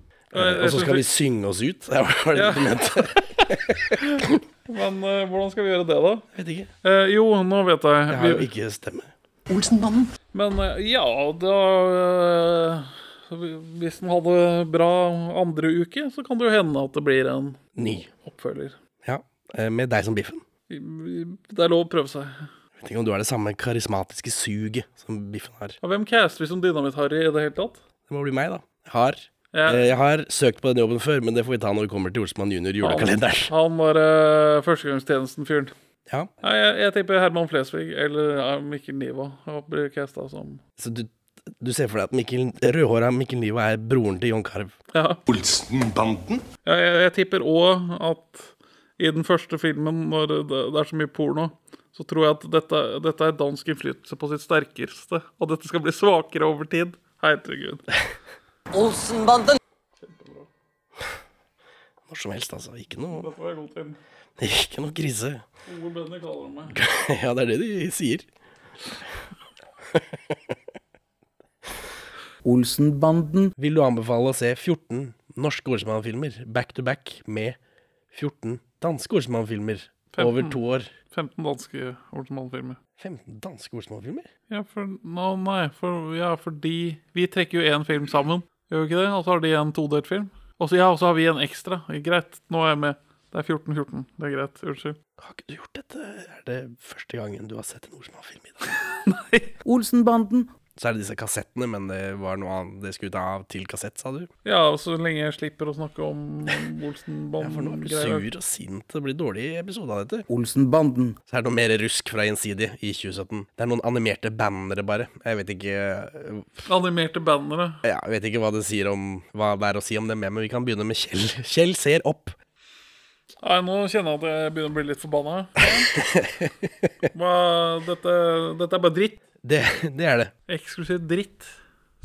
Jeg- jeg Og så skal vi- synge oss ut. Det var det Ja. du mente. Men uh, hvordan skal vi gjøre det, da? Vet ikke. Uh, jo, nå vet jeg. Jeg har jo ikke stemme. Olsenbanden. Men uh, ja, da eh, Hvis den hadde bra andre uke, så kan det jo hende at det blir en Ny. oppfølger. Ja, eh, med deg som Biffen. Det er lov å prøve seg. Jeg Vet ikke om du har det samme karismatiske suget som Biffen har. Og hvem caster vi som Dynamitt-Harry i det hele tatt? Det må bli meg, da. Jeg har, Ja. eh, jeg har søkt på den jobben før, men det får vi ta når vi kommer til Olsmann junior julekalenderen. Han, han var uh, førstegangstjenesten-fyren. Ja. ja jeg, jeg tipper Herman Flesvig eller Mikkel Niva blir casta som Så du, du ser for deg at Mikkel, rødhåra Mikkel Niva er broren til John Carv. Ja. Olsenbanden? Ja, jeg, jeg tipper òg at i den første filmen, når det, det er så mye porno, så tror jeg at dette, dette er dansk innflytelse på sitt sterkeste. Og dette skal bli svakere over tid. Herregud. Olsenbanden. Når som helst, altså. Ikke noe, Dette var jeg god til. ikke noe krise. Ove Benny kaller de meg. ja, det er det de sier. Olsenbanden. Vil du anbefale å se 14 norske Olsmann-filmer back to back med 14 danske Olsmann-filmer over to år? 15 danske Olsenmann-filmer. 15 danske Olsmann-filmer? Ja, for, no, nei, for, ja, fordi vi trekker jo én film sammen, gjør vi ikke det? Og så har de en todelt film. Og så ja, og så har vi en ekstra. Greit, nå er jeg med. Det er 14-14. Det er greit. Unnskyld. Har ikke du gjort dette? Er det første gangen du har sett en Olsmann-film i dag? Olsenbanden. Så er det disse kassettene, men det var noe annet. Det skulle ta av til kassett, sa du? Ja, og så lenge jeg slipper å snakke om Ja, for nå er du sur og sint. Det blir dårlig episode av dette. Olsenbanden. Så er det noe mer rusk fra Gjensidig i 2017. Det er noen animerte bannere, bare. Jeg vet ikke Animerte bannere. ja, Jeg vet ikke hva det sier om Hva det er å si om det med, men vi kan begynne med Kjell. Kjell ser opp. Nei, nå kjenner jeg at jeg begynner å bli litt forbanna. Dette, dette er bare dritt. Det, det er det. Eksklusivt dritt.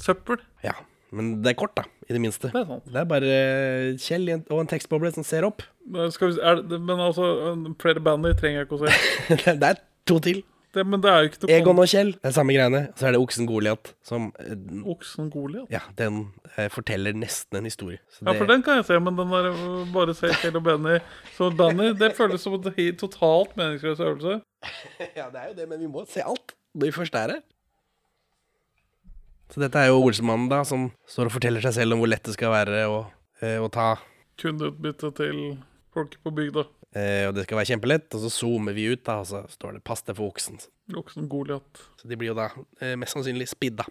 Søppel. Ja. Men det er kort, da. I det minste. Det er sant. Det er bare eh, Kjell og en tekstboble som ser opp. Men Skal vi, er, det- men altså, flere bandy trenger jeg ikke å se. det er to til. Det, men det er jo ikke noe Egon og Kjell. Det er samme greiene. Så er det oksen Goliat som eh, Oksen Goliat? Ja, den eh, forteller nesten en historie. Så Ja, det- for den kan jeg se, men den der øh, bare se Kjell og Benny Så Danny, det føles som en helt totalt meningsløs øvelse. ja, det er jo det, men vi må se alt når vi først er her. Så dette er jo Olsemannen, da, som står og forteller seg selv om hvor lett det skal være å, eh, å ta. Kundeutbytte til folk på bygda. Eh, og det skal være kjempelett. Og så zoomer vi ut, da, og så står det 'pass deg for oksen'. Oksen Goliat. Så de blir jo da eh, mest sannsynlig spidda.